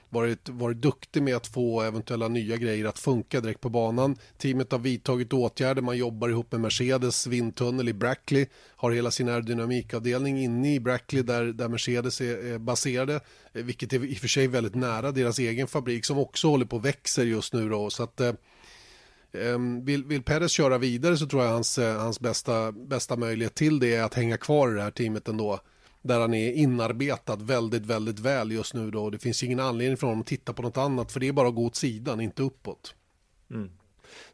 varit, varit duktig med att få eventuella nya grejer att funka direkt på banan. Teamet har vidtagit åtgärder, man jobbar ihop med Mercedes vindtunnel i Brackley, har hela sin aerodynamikavdelning inne i Brackley där, där Mercedes är baserade, eh, vilket är i och för sig väldigt nära deras egen fabrik som också håller på och växer just nu då. Så att, eh, vill, vill Perez köra vidare så tror jag hans, eh, hans bästa, bästa möjlighet till det är att hänga kvar i det här teamet ändå där han är inarbetad väldigt, väldigt väl just nu då. Det finns ingen anledning för honom att titta på något annat, för det är bara att gå åt sidan, inte uppåt.
Mm.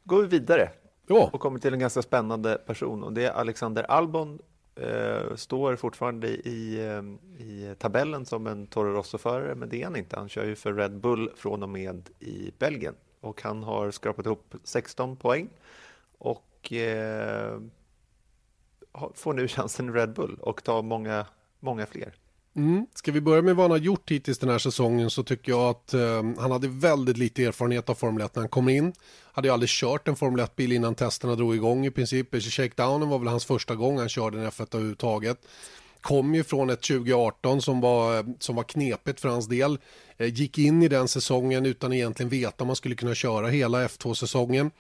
Då går vi vidare ja. och kommer till en ganska spännande person och det är Alexander Albon. Eh, står fortfarande i, eh, i tabellen som en Toro Rosso-förare, men det är han inte. Han kör ju för Red Bull från och med i Belgien och han har skrapat ihop 16 poäng och eh, får nu chansen i Red Bull och tar många många fler.
Mm. Ska vi börja med vad han har gjort hittills den här säsongen så tycker jag att eh, han hade väldigt lite erfarenhet av Formel 1 när han kom in. Hade ju aldrig kört en Formel 1-bil innan testerna drog igång i princip. Shakedownen var väl hans första gång han körde en F1 överhuvudtaget. Kom ju från ett 2018 som var, som var knepigt för hans del. Eh, gick in i den säsongen utan egentligen veta om han skulle kunna köra hela F2-säsongen.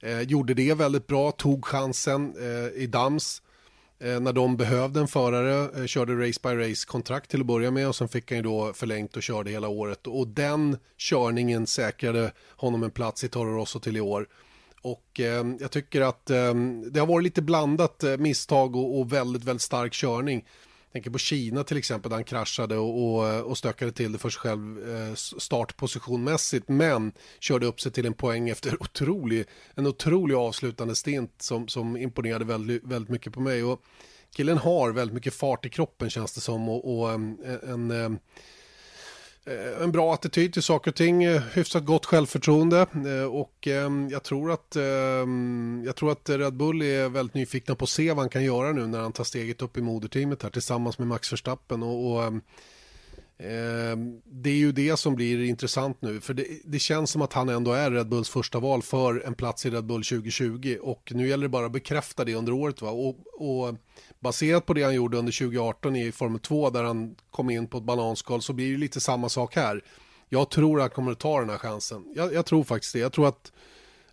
Eh, gjorde det väldigt bra, tog chansen eh, i Dams Eh, när de behövde en förare, eh, körde race by race kontrakt till att börja med och sen fick han ju då förlängt och körde hela året och den körningen säkrade honom en plats i Toro Rosso till i år. Och eh, jag tycker att eh, det har varit lite blandat eh, misstag och, och, väldigt, väldigt stark körning tänker på Kina till exempel där han kraschade och, och, och stökade till det för sig själv eh, startpositionmässigt men körde upp sig till en poäng efter otrolig, en otrolig avslutande stint som, som imponerade väldigt, väldigt mycket på mig. Och killen har väldigt mycket fart i kroppen känns det som och, och en, en Eh, Eh, en bra attityd till saker och ting, eh, hyfsat gott självförtroende eh, och ehm, jag tror att ehm, jag tror att Red Bull är väldigt nyfikna på att se vad han kan göra nu när han tar steget upp i moderteamet här tillsammans med Max Verstappen och, och ehm, Ehm, det är ju det som blir intressant nu, för det, det, känns som att han ändå är Red Bulls första val för en plats i Red Bull 2020 och nu gäller det bara att bekräfta det under året. Va? Och, och baserat på det han gjorde under 2018 i Formel 2 där han kom in på ett bananskal så blir det lite samma sak här. Jag tror att han kommer att ta den här chansen. Jag, jag tror faktiskt det. Jag tror att eh,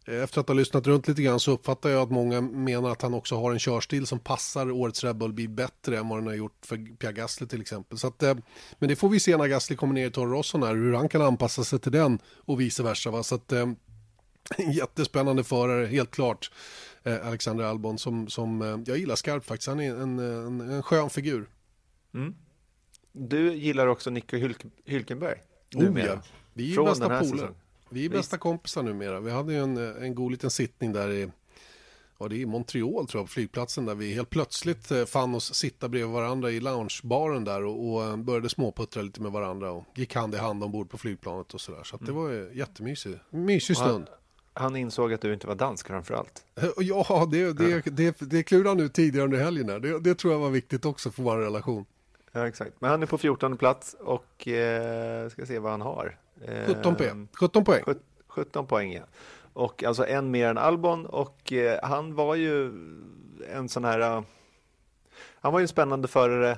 efter att ha lyssnat runt lite grann så uppfattar jag att många menar att han också har en körstil som passar årets Red Bull Bil bättre än vad den har gjort för Pierre Gasly till exempel. Så att, eh, men det får vi se när Gasly kommer ner i Toro Rosso här, hur han kan anpassa sig till den och vice versa. Va? Så att, eh, en jättespännande förare, helt klart. Eh, Alexander Albon som, som jag gillar skarpt faktiskt. Han är en, en, en skön figur.
Mm. Du gillar också Nico Hülk Hülkenberg?
Oh, ja. Vi är Från bästa polare. Vi är bästa kompisar numera. Vi hade ju en, en god liten sittning där i Ja, det är i Montreal tror jag, på flygplatsen där vi helt plötsligt eh, fann oss sitta bredvid varandra i loungebaren där och, och började småputtra lite med varandra och gick hand i hand ombord på flygplanet och sådär. Så, så mm. det var jättemysigt. Mysig stund.
Han insåg att du inte var dansk framförallt.
Ja, det, det, det, det klurade han ut tidigare under helgen. Här. Det, det tror jag var viktigt också för vår relation.
Ja, exakt. Men han är på 14 plats och eh, ska se vad han har.
Eh, 17, P. 17 poäng.
17 poäng, ja. Och alltså en mer än Albon och eh, han var ju en sån här... Uh, han var ju en spännande förare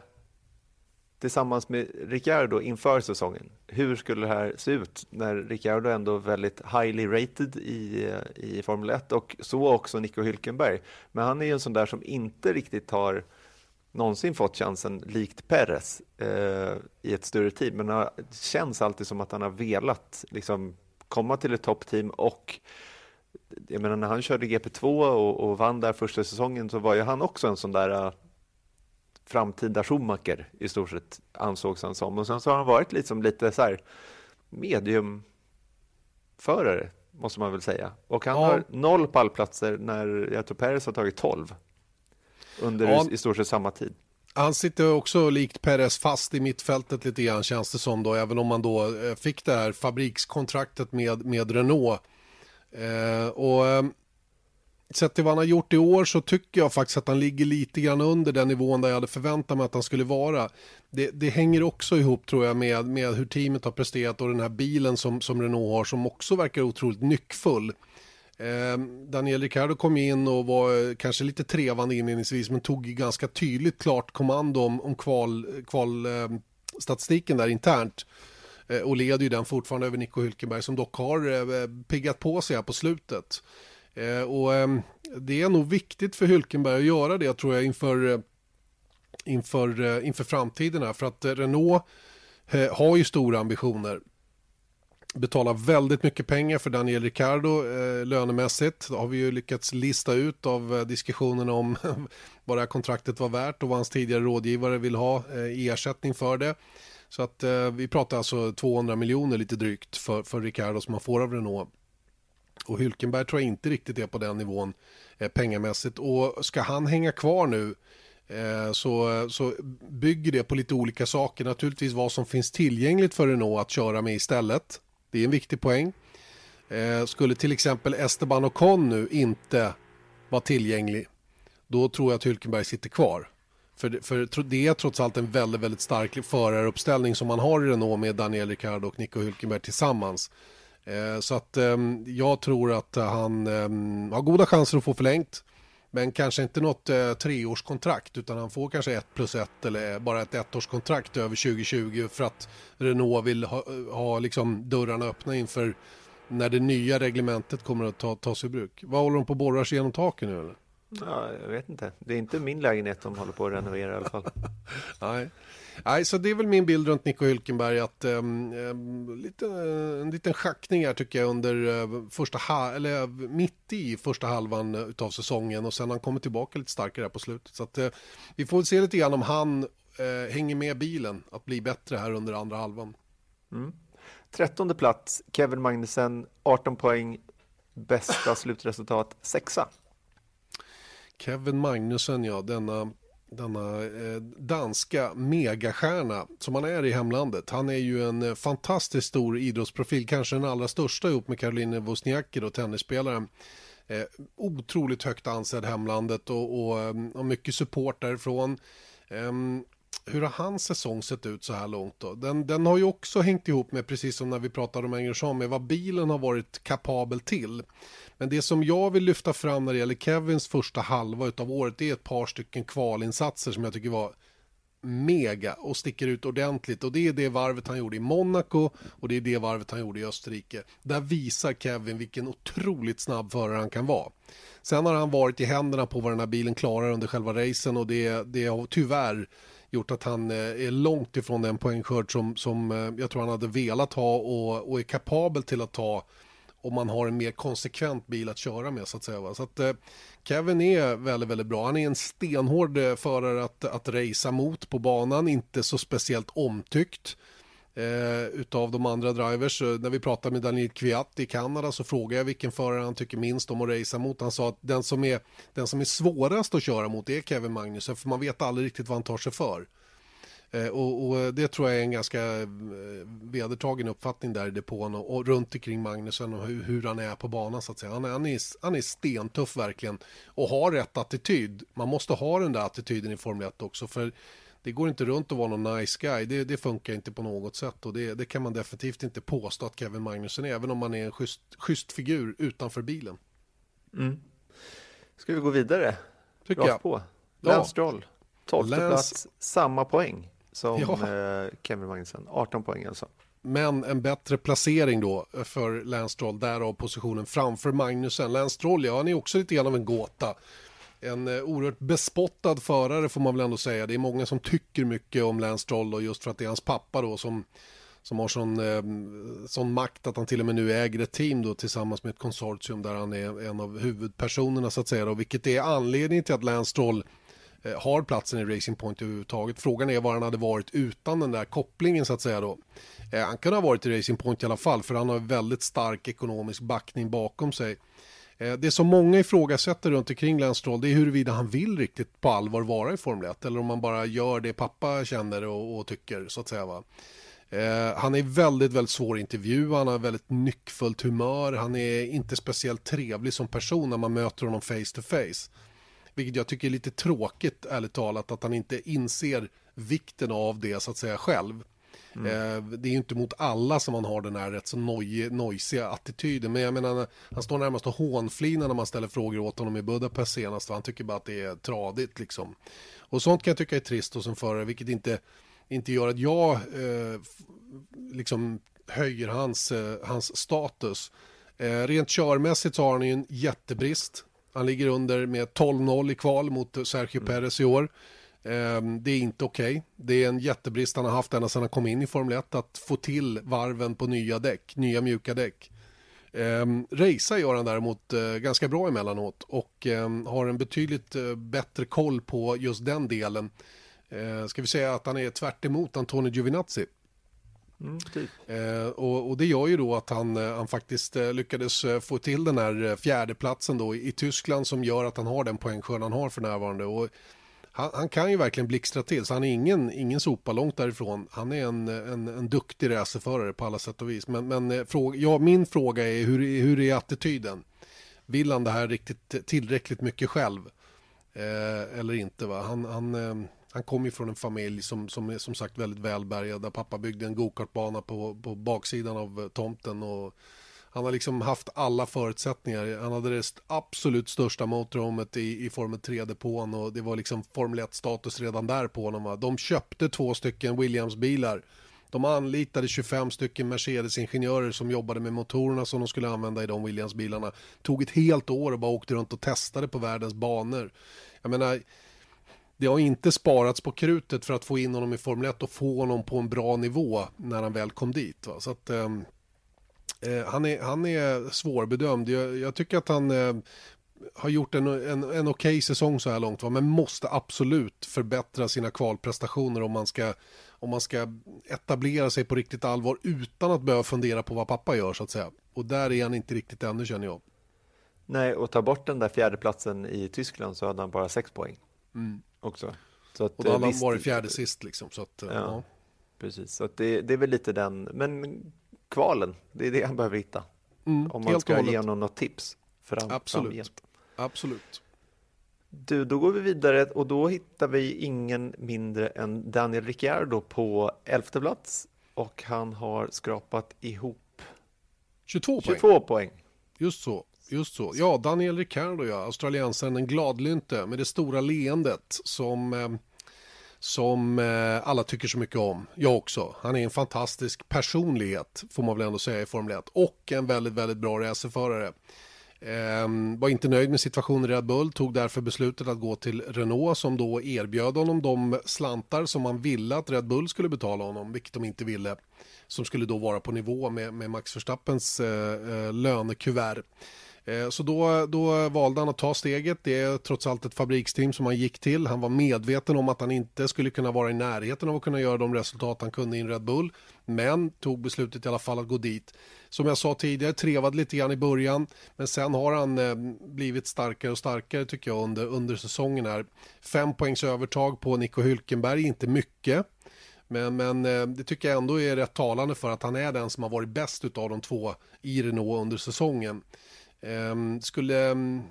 tillsammans med Ricciardo inför säsongen. Hur skulle det här se ut när Ricciardo ändå väldigt highly rated i, i Formel 1 och så också Nico Hülkenberg. Men han är ju en sån där som inte riktigt har någonsin fått chansen likt Perez eh, i ett större team. Men det känns alltid som att han har velat liksom, komma till ett toppteam och jag menar när han körde GP2 och, och vann där första säsongen så var ju han också en sån där framtida Schumacher i stort sett ansågs han som. Och sen så har han varit liksom lite så här mediumförare måste man väl säga. Och han ja. har noll pallplatser när jag tror Perez har tagit tolv under ja. i stort sett samma tid.
Han sitter också likt Perez fast i mittfältet lite grann känns det som då, även om man då eh, fick det här fabrikskontraktet med, med Renault. Eh, och eh, sett till vad han har gjort i år så tycker jag faktiskt att han ligger lite grann under den nivån där jag hade förväntat mig att han skulle vara. Det, det hänger också ihop tror jag med, med hur teamet har presterat och den här bilen som, som Renault har som också verkar otroligt nyckfull. Eh, Daniel Ricciardo kom in och var eh, kanske lite trevande inledningsvis men tog ganska tydligt klart kommando om, om kval, kval eh, där internt eh, och leder ju den fortfarande över Nico Hülkenberg som dock har eh, eh, piggat på sig här på slutet. Eh, och ehm, det är nog viktigt för Hylkenberg att göra det tror jag inför, eh, inför, eh, inför framtiden här. För att Renault har ju stora ambitioner. Betalar väldigt mycket pengar för Daniel Ricciardo eh, lönemässigt. Det har vi ju lyckats lista ut av eh, diskussionerna om vad det här kontraktet var värt och vad hans tidigare rådgivare vill ha eh, i ersättning för det. Så att eh, vi pratar alltså 200 miljoner lite drygt för, för Ricciardo som man får av Renault. Och Hylkenberg tror jag inte riktigt är på den nivån eh, pengamässigt. Och ska han hänga kvar nu eh, så, så bygger det på lite olika saker. Naturligtvis vad som finns tillgängligt för Renault att köra med istället. Det är en viktig poäng. Eh, skulle till exempel Esteban Ocon nu inte vara tillgänglig då tror jag att Hylkenberg sitter kvar. För, för det är trots allt en väldigt, väldigt stark föraruppställning som man har i Renault med Daniel Ricciardo och Nico Hülkenberg tillsammans. Eh, så att eh, jag tror att han ehm, har goda chanser att få förlängt. Men kanske inte något eh, treårskontrakt utan han får kanske ett plus ett eller bara ett ettårskontrakt över 2020 för att Renault vill ha, ha liksom dörrarna öppna inför när det nya reglementet kommer att ta, tas i bruk. Vad håller de på att borra sig genom taken nu eller?
Ja, jag vet inte. Det är inte min lägenhet de håller på att renovera i alla fall.
Nej. Nej, så det är väl min bild runt Nico Hülkenberg att um, lite, en liten schackning här tycker jag under uh, första ha eller mitt i första halvan av säsongen och sen han kommer tillbaka lite starkare här på slutet. Så att uh, vi får se lite grann om han uh, hänger med bilen att bli bättre här under andra halvan.
Mm. Trettonde plats, Kevin Magnussen, 18 poäng, bästa slutresultat, sexa.
Kevin Magnussen, ja, denna denna eh, danska megastjärna som han är i hemlandet. Han är ju en eh, fantastiskt stor idrottsprofil, kanske den allra största ihop med Caroline Wozniacki och tennisspelaren. Eh, otroligt högt ansedd hemlandet och, och, eh, och mycket support därifrån. Um, ehm, hur har hans säsong sett ut så här långt då? Den, den har ju också hängt ihop med, precis som när vi pratade om Engelsson, med vad bilen har varit kapabel till. Men det som jag vill lyfta fram när det gäller Kevins första halva av året, det är ett par stycken kvalinsatser som jag tycker var mega och sticker ut ordentligt och det är det varvet han gjorde i Monaco och det är det varvet han gjorde i Österrike. Där visar Kevin vilken otroligt snabb förare han kan vara. Sen har han varit i händerna på vad den här bilen klarar under själva racen och det, det har tyvärr gjort att han eh, är långt ifrån den poängskörd som, som eh, jag tror han hade velat ha och, och är kapabel till att ta om man har en mer konsekvent bil att köra med så att säga. Så att, eh, Kevin är väldigt, väldigt bra. Han är en stenhård eh, förare att, att racea mot på banan, inte så speciellt omtyckt eh, utav de andra drivers. Eh, när vi pratade med Daniel Kviat i Kanada så frågade jag vilken förare han tycker minst om att racea mot. Han sa att den som är, den som är svårast att köra mot är Kevin Magnussen för man vet aldrig riktigt vad han tar sig för. Eh, och, och, eh, det tror jag är en ganska eh, vedertagen uppfattning där i depån och, och runt omkring Magnusen och hur, hur, han är på banan så att säga. Han är, han, är, han är stentuff verkligen och har rätt attityd. Man måste ha den där attityden i Formel 1 också för det går inte runt att vara någon nice guy. Det, det funkar inte på något sätt och det, det, kan man definitivt inte påstå att Kevin Magnussen är, även om man är en schysst, schysst figur utanför bilen.
Mm. Ska vi gå vidare?
Tycker Rakt jag.
på. Lance ja. Stroll, 12 Lance... plats, samma poäng som ja. eh, Kevin Magnussen, 18 poäng alltså.
Men en bättre placering då för Lance Stroll, därav positionen framför Magnussen. Lance Stroll, ja, han är också lite grann av en gåta en eh, oerhört bespottad förare får man väl ändå säga. Det är många som tycker mycket om Lance Stroll och just för att det är hans pappa då som, som har sån, eh, sån makt att han till och med nu äger ett team då tillsammans med ett konsortium där han är en av huvudpersonerna så att säga då, vilket är anledningen till att Lance Stroll eh, har platsen i Racing Point överhuvudtaget. Frågan är var han hade varit utan den där kopplingen så att säga då. Eh, han kunde ha varit i Racing Point i alla fall för han har väldigt stark ekonomisk backning bakom sig. Eh, det som många ifrågasätter runt omkring Lance Stroll det är huruvida han vill riktigt på allvar vara i Formel 1 eller om han bara gör det pappa känner och, och tycker så att säga. Va? Eh, han är väldigt, väldigt svår att intervjua, han har väldigt nyckfullt humör, han är inte speciellt trevlig som person när man möter honom face to face. Vilket jag tycker är lite tråkigt, ärligt talat, att han inte inser vikten av det så att säga själv. Mm. Eh, det är ju inte mot alla som man har den här rätt så noj, nojsiga attityden. Men jag menar, han står närmast och hånflinar när man ställer frågor åt honom i Budapest senast. Han tycker bara att det är tradigt liksom. Och sånt kan jag tycka är trist hos en förare, vilket inte, inte gör att jag eh, liksom höjer hans, eh, hans status. Eh, rent körmässigt så har han ju en jättebrist. Han ligger under med 12-0 i kval mot Sergio mm. Perez i år. Ehm, det är inte okej. Okay. Det är en jättebrist han har haft ända sedan han kom in i Formel 1 att få till varven på nya däck, nya mjuka däck. Um, Racea gör han däremot uh, ganska bra emellanåt och um, har en betydligt uh, bättre koll på just den delen. Uh, ska vi säga att han är tvärt emot Antonio Giovinazzi. Mm, typ. uh, och, och, det gör ju då att han, han faktiskt lyckades få till den här fjärdeplatsen då i, i Tyskland som gör att han har den poängskörd han har för närvarande. Och han, han, kan ju verkligen blixtra till, så han är ingen, ingen sopa långt därifrån. Han är en, en, en duktig racerförare på alla sätt och vis. Men, men eh, fråga, ja, min fråga är hur, hur är attityden? Vill han det här riktigt tillräckligt mycket själv? Eh, eller inte? Va? Han, han, eh, han kommer ju från en familj som, som är som sagt väldigt välbärgad. Där pappa byggde en gokartbana på, på baksidan av eh, tomten. och han har liksom haft alla förutsättningar. Han hade det absolut största motorhomet i, i Formel 3-depån och det var liksom Formel 1-status redan där på honom. Va? De köpte två stycken Williams-bilar. De anlitade 25 stycken Mercedes-ingenjörer som jobbade med motorerna som de skulle använda i de Williams-bilarna. Tog ett helt år och bara åkte runt och testade på världens banor. Jag menar, det har inte sparats på krutet för att få in honom i Formel 1 och få honom på en bra nivå när han väl kom dit. Va? Så att, ehm, Eh, han, är, han är svårbedömd. Jag, jag tycker att han eh, har gjort en, en, en okej okay säsong så här långt. Va? Men måste absolut förbättra sina kvalprestationer om man, ska, om man ska etablera sig på riktigt allvar utan att behöva fundera på vad pappa gör så att säga. Och där är han inte riktigt ännu känner jag.
Nej, och ta bort den där fjärdeplatsen i Tyskland så hade han bara sex poäng. Mm. Också.
Så att, och då hade han varit fjärde sist liksom. Så att, ja. ja.
Precis, så det, det är väl lite den, men kvalen, det är det han behöver hitta. Mm, Om man ska ge honom något tips fram,
Absolut. Framgent. Absolut.
Du, då går vi vidare och då hittar vi ingen mindre än Daniel Ricciardo på elfte plats och han har skrapat ihop
22
poäng. 22 poäng.
Just så. Just så. Ja, Daniel Ricciardo, ja, australiensaren, den gladlynte med det stora leendet som, eh, som eh, alla tycker så mycket om. Jag också. Han är en fantastisk personlighet, får man väl ändå säga i Formel 1, och en väldigt, väldigt bra racerförare. Ehm, var inte nöjd med situationen i Red Bull, tog därför beslutet att gå till Renault som då erbjöd honom de slantar som man ville att Red Bull skulle betala honom, vilket de inte ville. Som skulle då vara på nivå med, med Max Verstappens eh, eh lönekuvert. Eh, så då, då valde han att ta steget. Det är trots allt ett fabriksteam som han gick till. Han var medveten om att han inte skulle kunna vara i närheten av att kunna göra de resultat han kunde i en Red Bull. Men tog beslutet i alla fall att gå dit. Som jag sa tidigare, trevade lite grann i början. Men sen har han eh, blivit starkare och starkare tycker jag under, under säsongen här. Fem poängs övertag på Nico Hülkenberg, inte mycket. Men, men eh, det tycker jag ändå är rätt talande för att han är den som har varit bäst av de två i Renault under säsongen. Ehm, skulle... Ehm,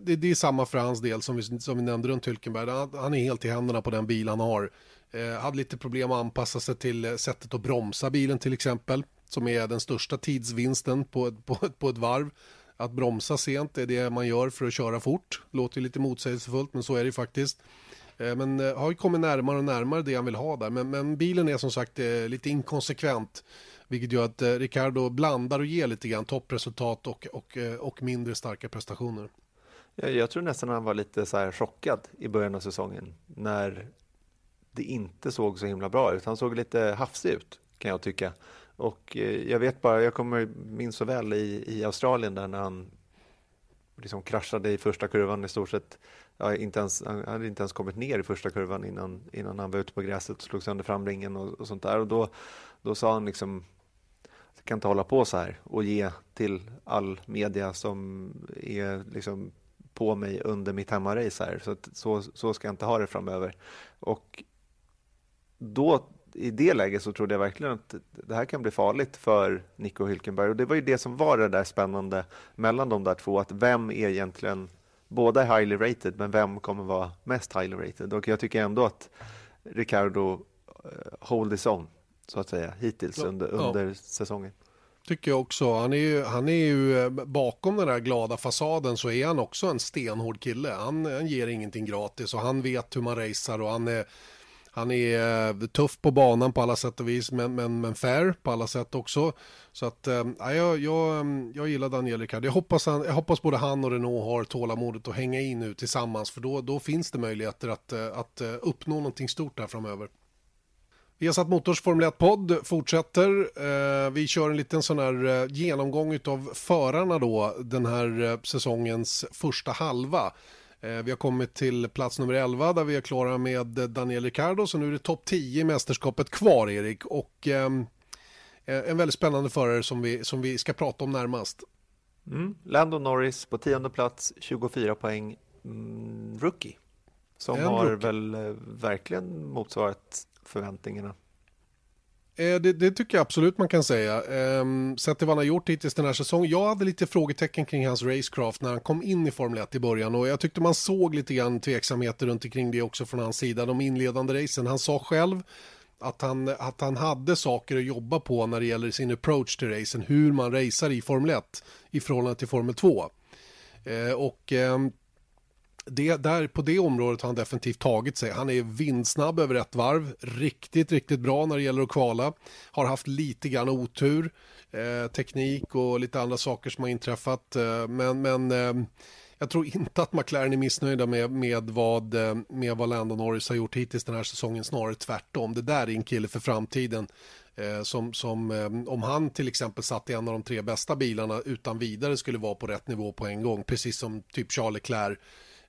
det, det, är samma för hans del som vi, som vi nämnde runt Hylkenberg. Han, han, är helt i händerna på den bil han har. Eh, hade lite problem att anpassa sig till eh, sättet att bromsa bilen till exempel. Som är den största tidsvinsten på, på, på ett varv. Att bromsa sent är det man gör för att köra fort. Låter lite motsägelsefullt men så är det faktiskt. Ehm, eh, men har ju kommit närmare och närmare det han vill ha där. Men, men bilen är som sagt eh, lite inkonsekvent. Vilket gör att eh, Ricardo blandar och ger lite grann toppresultat och, och, eh, och mindre starka prestationer.
Jag, jag tror nästan han var lite så här chockad i början av säsongen när det inte såg så himla bra ut. Han såg lite hafsig ut kan jag tycka. Och eh, jag vet bara, jag kommer minns så väl i, i Australien där när han liksom kraschade i första kurvan i stort sett. Ja, inte ens, han hade inte ens kommit ner i första kurvan innan, innan han var ute på gräset och slog sönder framringen och, och sånt där. Och då, då sa han liksom kan inte hålla på så här och ge till all media som är liksom på mig under mitt hemmarace här. Så, att, så, så ska jag inte ha det framöver. Och då i det läget så trodde jag verkligen att det här kan bli farligt för Nico Hülkenberg. Och det var ju det som var det där spännande mellan de där två, att vem är egentligen, båda är highly rated, men vem kommer vara mest highly rated? Och jag tycker ändå att Ricardo uh, hold his own så att säga, hittills ja, under, under ja. säsongen.
Tycker jag också. Han är, ju, han är ju eh, bakom den där glada fasaden så är han också en stenhård kille. Han, han ger ingenting gratis och han vet hur man racear och han är, han är eh, tuff på banan på alla sätt och vis men, men, men fair på alla sätt också. Så att äh, jag, jag, jag gillar Daniel Ricciardo. Jag hoppas, han, jag hoppas både han och Renault har tålamodet att hänga in nu tillsammans för då, då finns det möjligheter att, att uppnå någonting stort där framöver. Viasat Motors Formel 1-podd fortsätter. Eh, vi kör en liten sån här eh, genomgång av förarna då den här eh, säsongens första halva. Vi har kommit till plats nummer 11 där vi är klara med Daniel Ricciardo så nu är det topp 10 i mästerskapet kvar Erik och en väldigt spännande förare som vi, som vi ska prata om närmast.
Mm. Lando Norris på tionde plats, 24 poäng, mm, rookie. Som en har rookie. väl verkligen motsvarat förväntningarna?
Eh, det, det, tycker jag absolut man kan säga. Ehm, sett till vad han har gjort hittills den här säsongen. Jag hade lite frågetecken kring hans racecraft när han kom in i Formel 1 i början och jag tyckte man såg lite grann tveksamheter runt omkring det också från hans sida. De inledande racen. Han sa själv att han, att han hade saker att jobba på när det gäller sin approach till racen. Hur man racear i Formel 1 i förhållande till Formel 2. Eh, och ehm, det, där, på det området har han definitivt tagit sig. Han är vindsnabb över ett varv, riktigt, riktigt bra när det gäller att kvala. Har haft lite grann otur, eh, teknik och lite andra saker som har inträffat. Eh, men men eh, jag tror inte att McLaren är missnöjda med, med, vad, eh, med vad Landon Norris har gjort hittills den här säsongen, snarare tvärtom. Det där är en kille för framtiden. Eh, som, som eh, om han till exempel satt i en av de tre bästa bilarna utan vidare skulle vara på rätt nivå på en gång, precis som typ Charles Leclerc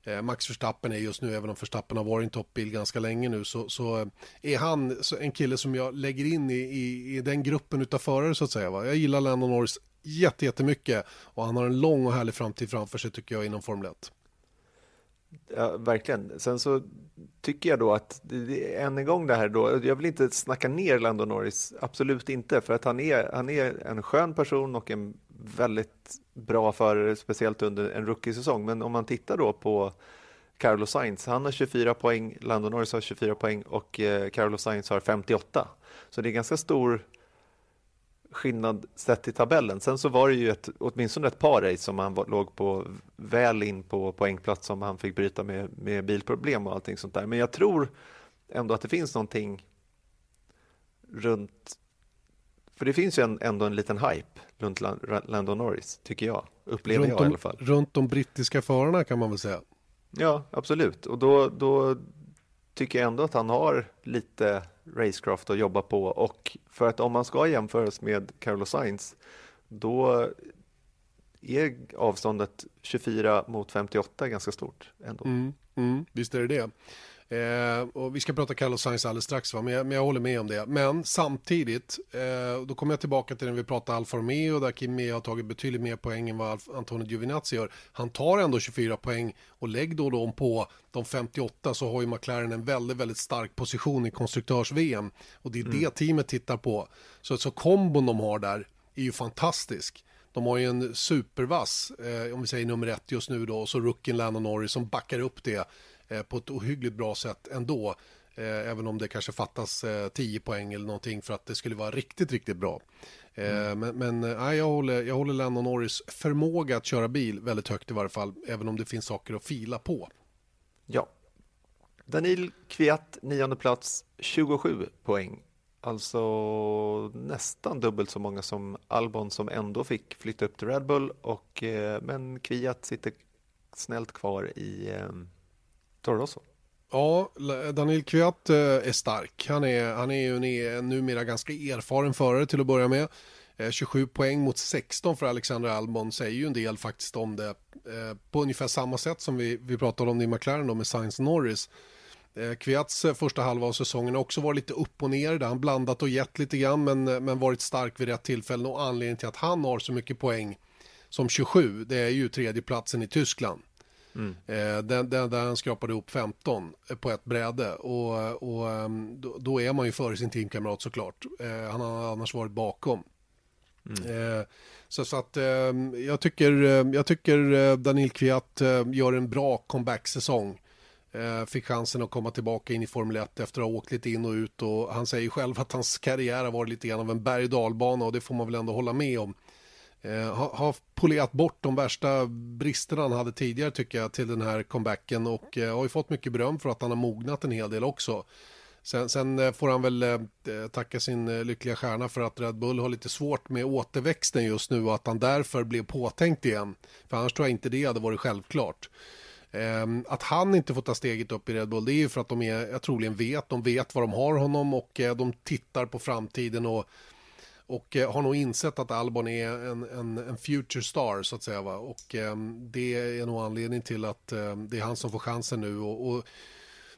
Eh, Max Verstappen är just nu, även om Verstappen har varit en toppbil ganska länge nu, så, så eh, är han en kille som jag lägger in i, i, i den gruppen av förare så att säga. Va? Jag gillar Lando Norris jättemycket och han har en lång och härlig framtid framför sig tycker jag inom Formel 1.
Ja, verkligen. Sen så tycker jag då att, än en gång det här då, jag vill inte snacka ner Lando Norris, absolut inte, för att han är, han är en skön person och en väldigt bra förare, speciellt under en rookie-säsong. Men om man tittar då på Carlos Sainz, han har 24 poäng, Lando Norris har 24 poäng och eh, Carlos Sainz har 58. Så det är ganska stor skillnad sett i tabellen. Sen så var det ju ett, åtminstone ett par race som han var, låg på väl in på poängplats som han fick bryta med, med bilproblem och allting sånt där. Men jag tror ändå att det finns någonting runt för det finns ju en, ändå en liten hype runt Lando Norris, tycker jag. Upplever
runt
jag i alla fall.
Runt de brittiska förarna kan man väl säga.
Ja, absolut. Och då, då tycker jag ändå att han har lite racecraft att jobba på och för att om man ska jämföras med Carlos Sainz då är avståndet 24 mot 58 ganska stort ändå.
Mm, mm, visst är det det. Eh, och vi ska prata Carlos Sainz alldeles strax, va? Men, jag, men jag håller med om det. Men samtidigt, eh, då kommer jag tillbaka till när vi pratar Alfa Romeo där Kimi har tagit betydligt mer poäng än vad Antonio Giovinazzi gör. Han tar ändå 24 poäng och lägg då dem på de 58 så har ju McLaren en väldigt, väldigt stark position i konstruktörs-VM. Och det är mm. det teamet tittar på. Så, så kombon de har där är ju fantastisk. De har ju en supervass, eh, om vi säger nummer ett just nu då, och så rookien Landon Norris som backar upp det på ett ohyggligt bra sätt ändå. Eh, även om det kanske fattas 10 eh, poäng eller någonting för att det skulle vara riktigt, riktigt bra. Mm. Men, men nej, jag, håller, jag håller Lennon Norris förmåga att köra bil väldigt högt i varje fall, även om det finns saker att fila på.
Ja. Daniel Kviat, nionde plats, 27 poäng. Alltså nästan dubbelt så många som Albon som ändå fick flytta upp till Red Bull. Och, men Kviat sitter snällt kvar i Toro så?
Ja, Daniel Kviat eh, är stark. Han är, han är ju en e- numera ganska erfaren förare till att börja med. Eh, 27 poäng mot 16 för Alexander Albon säger ju en del faktiskt om det. Eh, på ungefär samma sätt som vi, vi pratade om det i McLaren då med Sainz Norris. Kviats första halva av säsongen har också varit lite upp och ner. Där han blandat och gett lite grann men, men varit stark vid rätt tillfällen. Och anledningen till att han har så mycket poäng som 27 det är ju tredjeplatsen i Tyskland. Mm. Eh, där, där, han skrapade ihop 15 på ett bräde och, och ehm, då, då, är man ju före sin teamkamrat såklart. Eh, han har annars varit bakom. Mm. Eh, så, så, att ehm, jag tycker, jag tycker Daniel Kviat gör en bra comeback-säsong. Fick chansen att komma tillbaka in i Formel 1 efter att ha åkt lite in och ut och han säger själv att hans karriär har varit lite grann av en berg och dalbana och det får man väl ändå hålla med om. Eh, har, ha polerat bort de värsta bristerna han hade tidigare tycker jag till den här comebacken och eh, har ju fått mycket beröm för att han har mognat en hel del också. Sen, sen eh, får han väl eh, tacka sin eh, lyckliga stjärna för att Red Bull har lite svårt med återväxten just nu och att han därför blev påtänkt igen. För annars tror jag inte det hade varit självklart. Ehm, att han inte får ta steget upp i Red Bull det är ju för att de är, jag troligen vet, de vet vad de har honom och eh, de tittar på framtiden och och eh, har nog insett att Albon är en, en, en future star så att säga. Va? Och eh, det är nog anledning till att eh, det är han som får chansen nu. Och, och,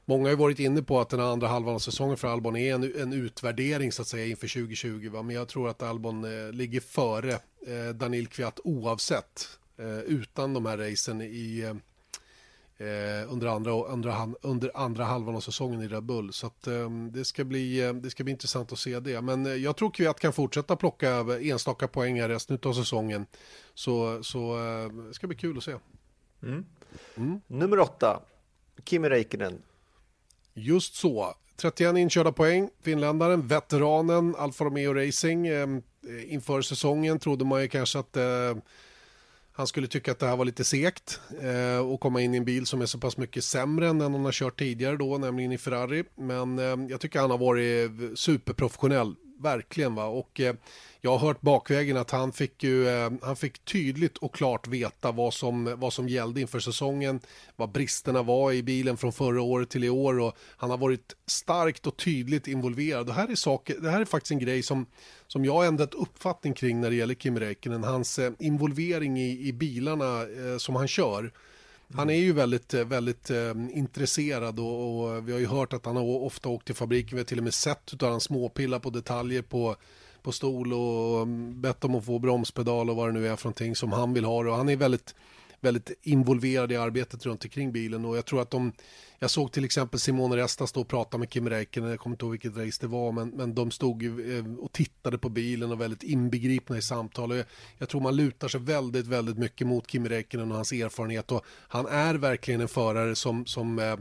många har ju varit inne på att den andra halvan av säsongen för Albon är en, en utvärdering så att säga inför 2020. Va? Men jag tror att Albon eh, ligger före eh, Daniel Kviat oavsett. Eh, utan de här racen i ehm, eh, under, andra, under, under andra halvan av säsongen i Red Bull. Så att, eh, det, ska bli, eh, det ska bli intressant att se det. Men eh, jag tror Kviat kan fortsätta plocka enstaka poäng här resten av säsongen. Så, så eh, det ska bli kul att se.
Mm. Mm. Nummer åtta, Kimi Räikkönen.
Just så. 31 inkörda poäng, finländaren, veteranen Alfa Romeo Racing. Eh, inför säsongen trodde man ju kanske att han skulle tycka att det här var lite segt eh, och komma in i en bil som är så pass mycket sämre än den han har kört tidigare då, nämligen i Ferrari. Men eh, jag tycker han har varit superprofessionell, verkligen. Va? Och eh, jag har hört bakvägen att han fick, ju, eh, han fick tydligt och klart veta vad som, vad som gällde inför säsongen, vad bristerna var i bilen från förra året till i år och han har varit starkt och tydligt involverad. Det här är, saker, det här är faktiskt en grej som, som jag har ändrat uppfattning kring när det gäller Kim Räikkönen, hans eh, involvering i, i bilarna eh, som han kör. Han är ju väldigt, eh, väldigt eh, intresserad och, och, vi har ju hört att han har ofta åkt till fabriken. Vi har till och med sett utav han småpillar på detaljer på på stol och mm, bett om att få bromspedal och vad det nu är för någonting som han vill ha. Och han är väldigt, väldigt involverade i arbetet runt omkring bilen och jag tror att de jag såg till exempel Simone Resta stå och prata med Kim Räikkönen, jag kommer inte ihåg vilket race det var, men, men de stod eh, och tittade på bilen och väldigt inbegripna i samtal. Och jag, jag tror man lutar sig väldigt, väldigt mycket mot Kim Räikkönen och hans erfarenhet och han är verkligen en förare som, som eh,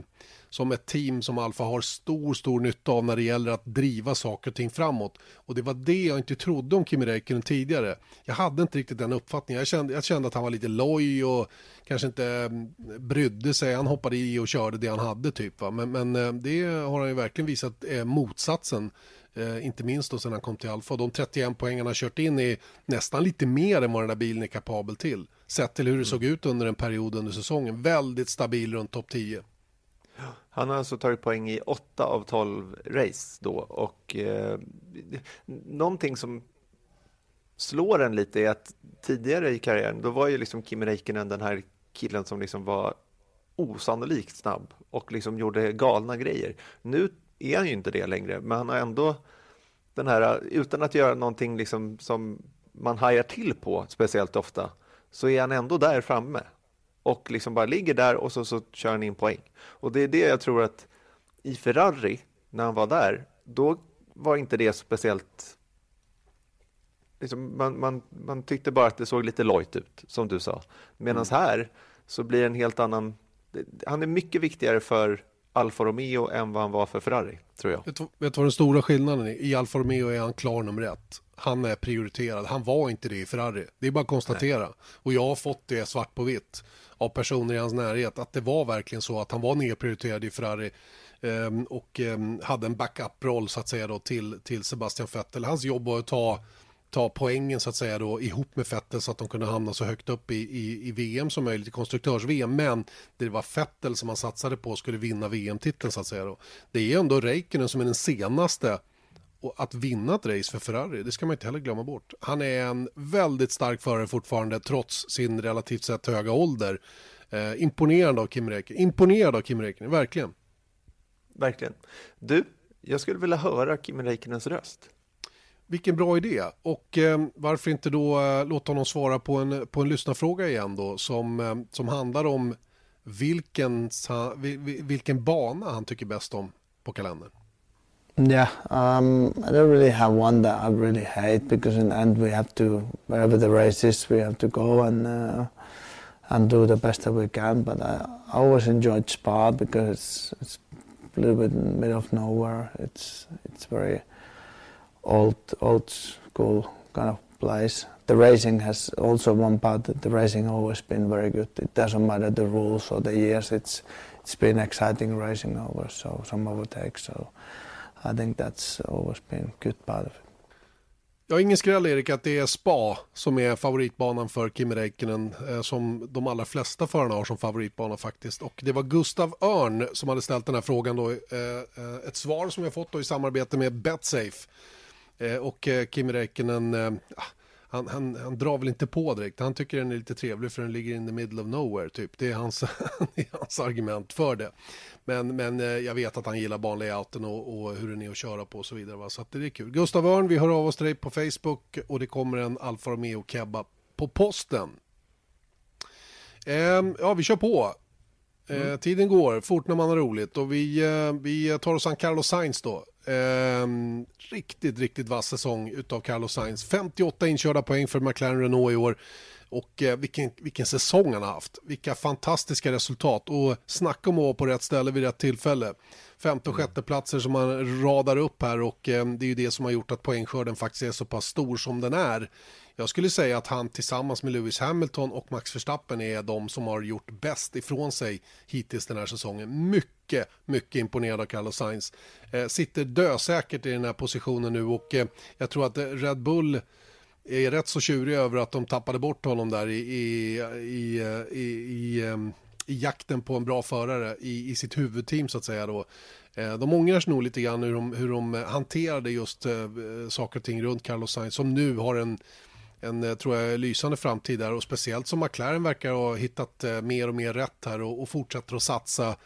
som ett team som Alfa har stor, stor nytta av när det gäller att driva saker och ting framåt. Och det var det jag inte trodde om Kimi Räikkönen tidigare. Jag hade inte riktigt den uppfattningen. Jag kände, jag kände att han var lite loj och kanske inte mm, brydde sig. Han hoppade i och körde det han hade typ. Va? Men, men eh, det har han ju verkligen visat är motsatsen. Eh, inte minst då sen han kom till Alfa. De 31 poängen han kört in är nästan lite mer än vad den där bilen är kapabel till. Sett till hur det såg ut under en period under säsongen. Väldigt stabil runt topp 10.
Han har alltså tagit poäng i 8 av 12 race då och eh, någonting som slår en lite är att tidigare i karriären då var ju liksom Kim Räikkönen den här killen som liksom var osannolikt snabb och liksom gjorde galna grejer. Nu är han ju inte det längre, men han har ändå den här, utan att göra någonting liksom som man hajar till på speciellt ofta, så är han ändå där framme och liksom bara ligger där och så, så kör han in poäng. Och det är det jag tror att i Ferrari, när han var där, då var inte det speciellt... Liksom man, man, man tyckte bara att det såg lite lojt ut, som du sa. Medan mm. här så blir det en helt annan... Han är mycket viktigare för Alfa Romeo än vad han var för Ferrari, tror jag.
Vet du vad den stora skillnaden är? I Alfa Romeo är han klar nummer ett. Han är prioriterad. Han var inte det i Ferrari. Det är bara att konstatera. Nej. Och jag har fått det svart på vitt av personer i hans närhet att det var verkligen så att han var nedprioriterad i Ferrari ehm, och ehm, hade en backup-roll så att säga då till, till Sebastian Vettel. Hans jobb var att ta ta poängen så att säga då ihop med Vettel så att de kunde hamna så högt upp i, i, i VM som möjligt i konstruktörs-VM. Men det var Vettel som man satsade på skulle vinna VM-titeln så att säga då. Det är ändå Räikkönen som är den senaste att vinna ett race för Ferrari, det ska man inte heller glömma bort. Han är en väldigt stark förare fortfarande trots sin relativt sett höga ålder. Eh, imponerande av Kim Räikkönen, imponerad av Kim Räikkönen, verkligen.
Verkligen. Du, jag skulle vilja höra Kim Räikkönens röst.
Vilken bra idé. Och eh, varför inte då eh, låta honom svara på en, på en lyssnarfråga igen då som, eh, som handlar om vilken, vilken bana han tycker bäst om på kalendern.
Yeah, um, I don't really have one that I really hate because in the end we have to wherever the race is we have to go and uh, and do the best that we can. But I, always enjoyed Spa because it's, it's a little bit in the middle of nowhere. It's it's very old old school kind of place. The racing has also one part that the racing always been very good. It doesn't matter the rules or the years. It's it's been exciting racing over so some overtakes. So I think that's always been good part of it.
Ja, ingen skräll Erik att det är Spa som är favoritbanan för Kimi Räikkönen eh, som de allra flesta förarna har som favoritbana faktiskt. Och det var Gustav Örn som hade ställt den här frågan då. Eh, eh, ett svar som jag fått då i samarbete med Betsafe och Kimi Räikkönen, ah, han, han, han, drar väl inte på direkt. Han tycker den är lite trevlig för den ligger in the middle of nowhere typ. Det är hans, det är hans argument för det. Men, men jag vet att han gillar banlayouten och, och hur den är att köra på och så vidare. Va? Så det är kul. Gustav Örn, vi hör av oss till dig på Facebook och det kommer en Alfa Romeo Kebab på posten. Ehm, ja, vi kör på. Mm. Eh, tiden går fort när man har roligt och vi, eh, vi tar oss an Carlos Sainz då. Eh, riktigt, riktigt vass säsong utav Carlos Sainz. 58 inkörda poäng för McLaren Renault i år. Och eh, vilken, vilken säsong han har haft. Vilka fantastiska resultat. Och snacka om att vara på rätt ställe vid rätt tillfälle. Femte och mm. sjätte platser som man radar upp här och eh, det är ju det som har gjort att poängskörden faktiskt är så pass stor som den är. Jag skulle säga att han tillsammans med Lewis Hamilton och Max Verstappen är de som har gjort bäst ifrån sig hittills den här säsongen. Mycket, mycket imponerad av Carlos Sainz. Eh, sitter dösäkert i den här positionen nu och eh, jag tror att eh, Red Bull är rätt så tjurig över att de tappade bort honom där i, i, i, eh, i, i, ehm, i jakten på en bra förare i, i sitt huvudteam så att säga då. Eh, de ångrar sig nog lite grann hur de, hur de hanterade just eh, saker och ting runt Carlos Sainz som nu har en en eh, tror jag, lysande framtid där och speciellt som McLaren verkar ha hittat eh, mer och mer rätt här och, och fortsätter att satsa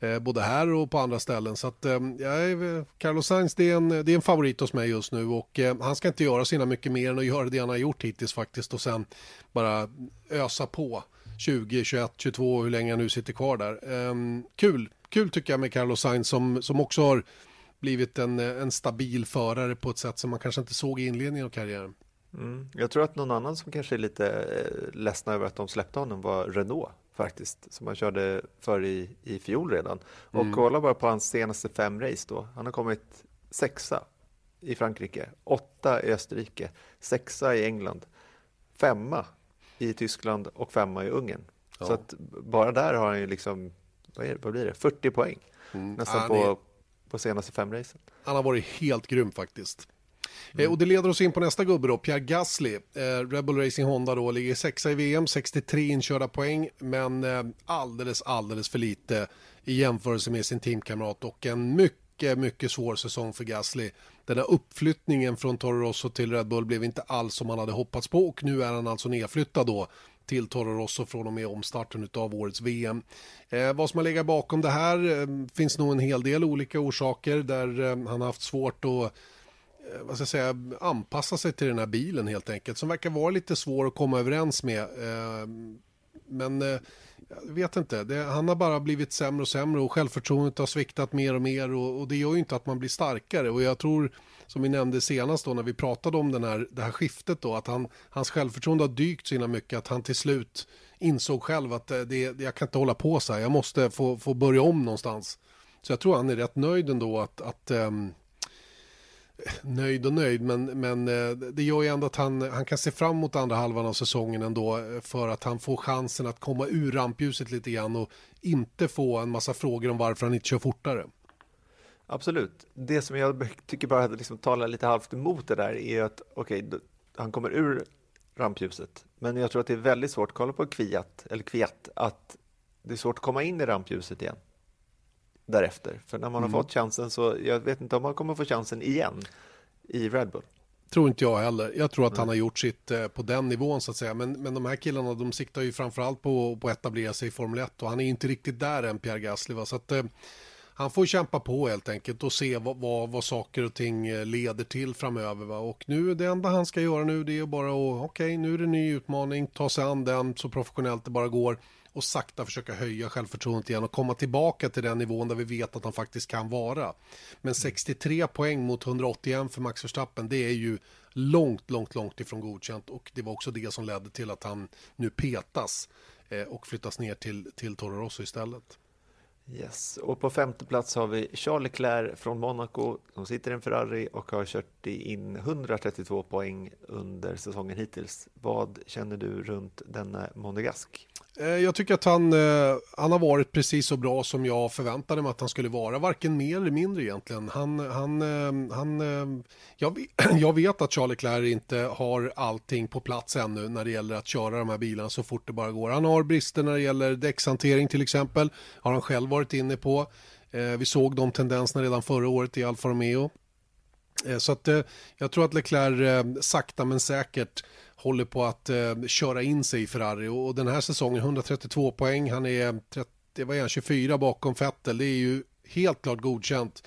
Eh, både här och på andra ställen. Så att ehm, ja, Carlos Sainz det är, en, det är en favorit hos mig just nu och eh, han ska inte göra sina mycket mer än att göra det han har gjort hittills faktiskt och sen bara ösa på. 20, 21, 22, hur länge han nu sitter kvar där. Ehm, kul, kul tycker jag med Carlos Sainz som, som också har blivit en, en stabil förare på ett sätt som man kanske inte såg i inledningen av karriären.
Mm. Jag tror att någon annan som kanske är lite eh, ledsna över att de släppte honom var Renault faktiskt, som han körde för i, i fjol redan. Och mm. kolla bara på hans senaste fem race då. Han har kommit sexa i Frankrike, åtta i Österrike, sexa i England, femma i Tyskland och femma i Ungern. Ja. Så att bara där har han ju liksom, vad, är, vad blir det, 40 poäng mm. nästan ah, på, på senaste fem racen.
Han har varit helt grym faktiskt. Mm. Eh, och det leder oss in på nästa gubbe då, Pierre Gasly. Eh, Rebel Racing Honda då ligger sexa i VM, 63 inkörda poäng, men eh, alldeles, alldeles för lite i jämförelse med sin teamkamrat och en mycket, mycket svår säsong för Gasly. Den här uppflyttningen från Toro Rosso till Red Bull blev inte alls som han hade hoppats på och nu är han alltså nedflyttad då till Toro Rosso från och med omstarten av årets VM. Eh, vad som har legat bakom det här eh, finns nog en hel del olika orsaker där eh, han har haft svårt att Eh, vad ska jag säga, anpassa sig till den här bilen helt enkelt. Som verkar vara lite svår att komma överens med. Eh, men eh, jag vet inte, det, han har bara blivit sämre och sämre och självförtroendet har sviktat mer och mer och, och, det gör ju inte att man blir starkare. Och jag tror, som vi nämnde senast då när vi pratade om den här, det här skiftet då, att han, hans självförtroende har dykt så himla mycket att han till slut insåg själv att det, jag kan inte hålla på så här, jag måste få, få börja om någonstans. Så jag tror han är rätt nöjd ändå att, att um, nöjd och nöjd, men, men eh, det gör ju ändå att han, han kan se fram emot andra halvan av säsongen ändå eh, för att han får chansen att komma ur rampljuset lite grann och inte få en massa frågor om varför han inte kör fortare.
Absolut. Det som jag tycker bara liksom talar lite halvt emot det där är att okej, okay, han kommer ur rampljuset, men jag tror att det är väldigt svårt, kolla på Kviat, eller Kviat, att det är svårt att komma in i rampljuset igen därefter. För när man mm. har fått chansen så, jag vet inte om man kommer få chansen igen i Red Bull.
Tror inte jag heller. Jag tror att mm. han har gjort sitt eh, på den nivån så att säga. Men, men de här killarna de siktar ju framförallt på, på att etablera sig i Formel 1 och han är inte riktigt där än Pierre Gasly. Va? Så att, eh, han får kämpa på helt enkelt och se vad, vad, vad saker och ting eh, leder till framöver. Va? Och nu, det enda han ska göra nu det är bara att, okej, okay, nu är det en ny utmaning, ta sig an den så professionellt det bara går och sakta försöka höja självförtroendet igen och komma tillbaka till den nivån där vi vet att han faktiskt kan vara. Men 63 poäng mot 181 för Max Verstappen, det är ju långt, långt, långt ifrån godkänt och det var också det som ledde till att han nu petas eh, och flyttas ner till, till Toro Rosso istället.
Yes, och på femte plats har vi Charles Leclerc från Monaco som sitter i en Ferrari och har kört in 132 poäng under säsongen hittills. Vad känner du runt denna monegask?
Eh, jag tycker att han, eh, han har varit precis så bra som jag förväntade mig att han skulle vara. Varken mer eller mindre egentligen. Han, han, eh, han, jag, jag vet att Charlie Leclerc inte har allting på plats ännu när det gäller att köra de här bilarna så fort det bara går. Han har brister när det gäller däckshantering till exempel. Har han själv varit inne på. Vi såg de tendenserna redan förra året i Alfa Romeo. Så att jag tror att Leclerc sakta men säkert håller på att eh, köra in sig i Ferrari och, och den här säsongen 132 poäng, han är 30, vad är han, 24 bakom Vettel, det är ju helt klart godkänt.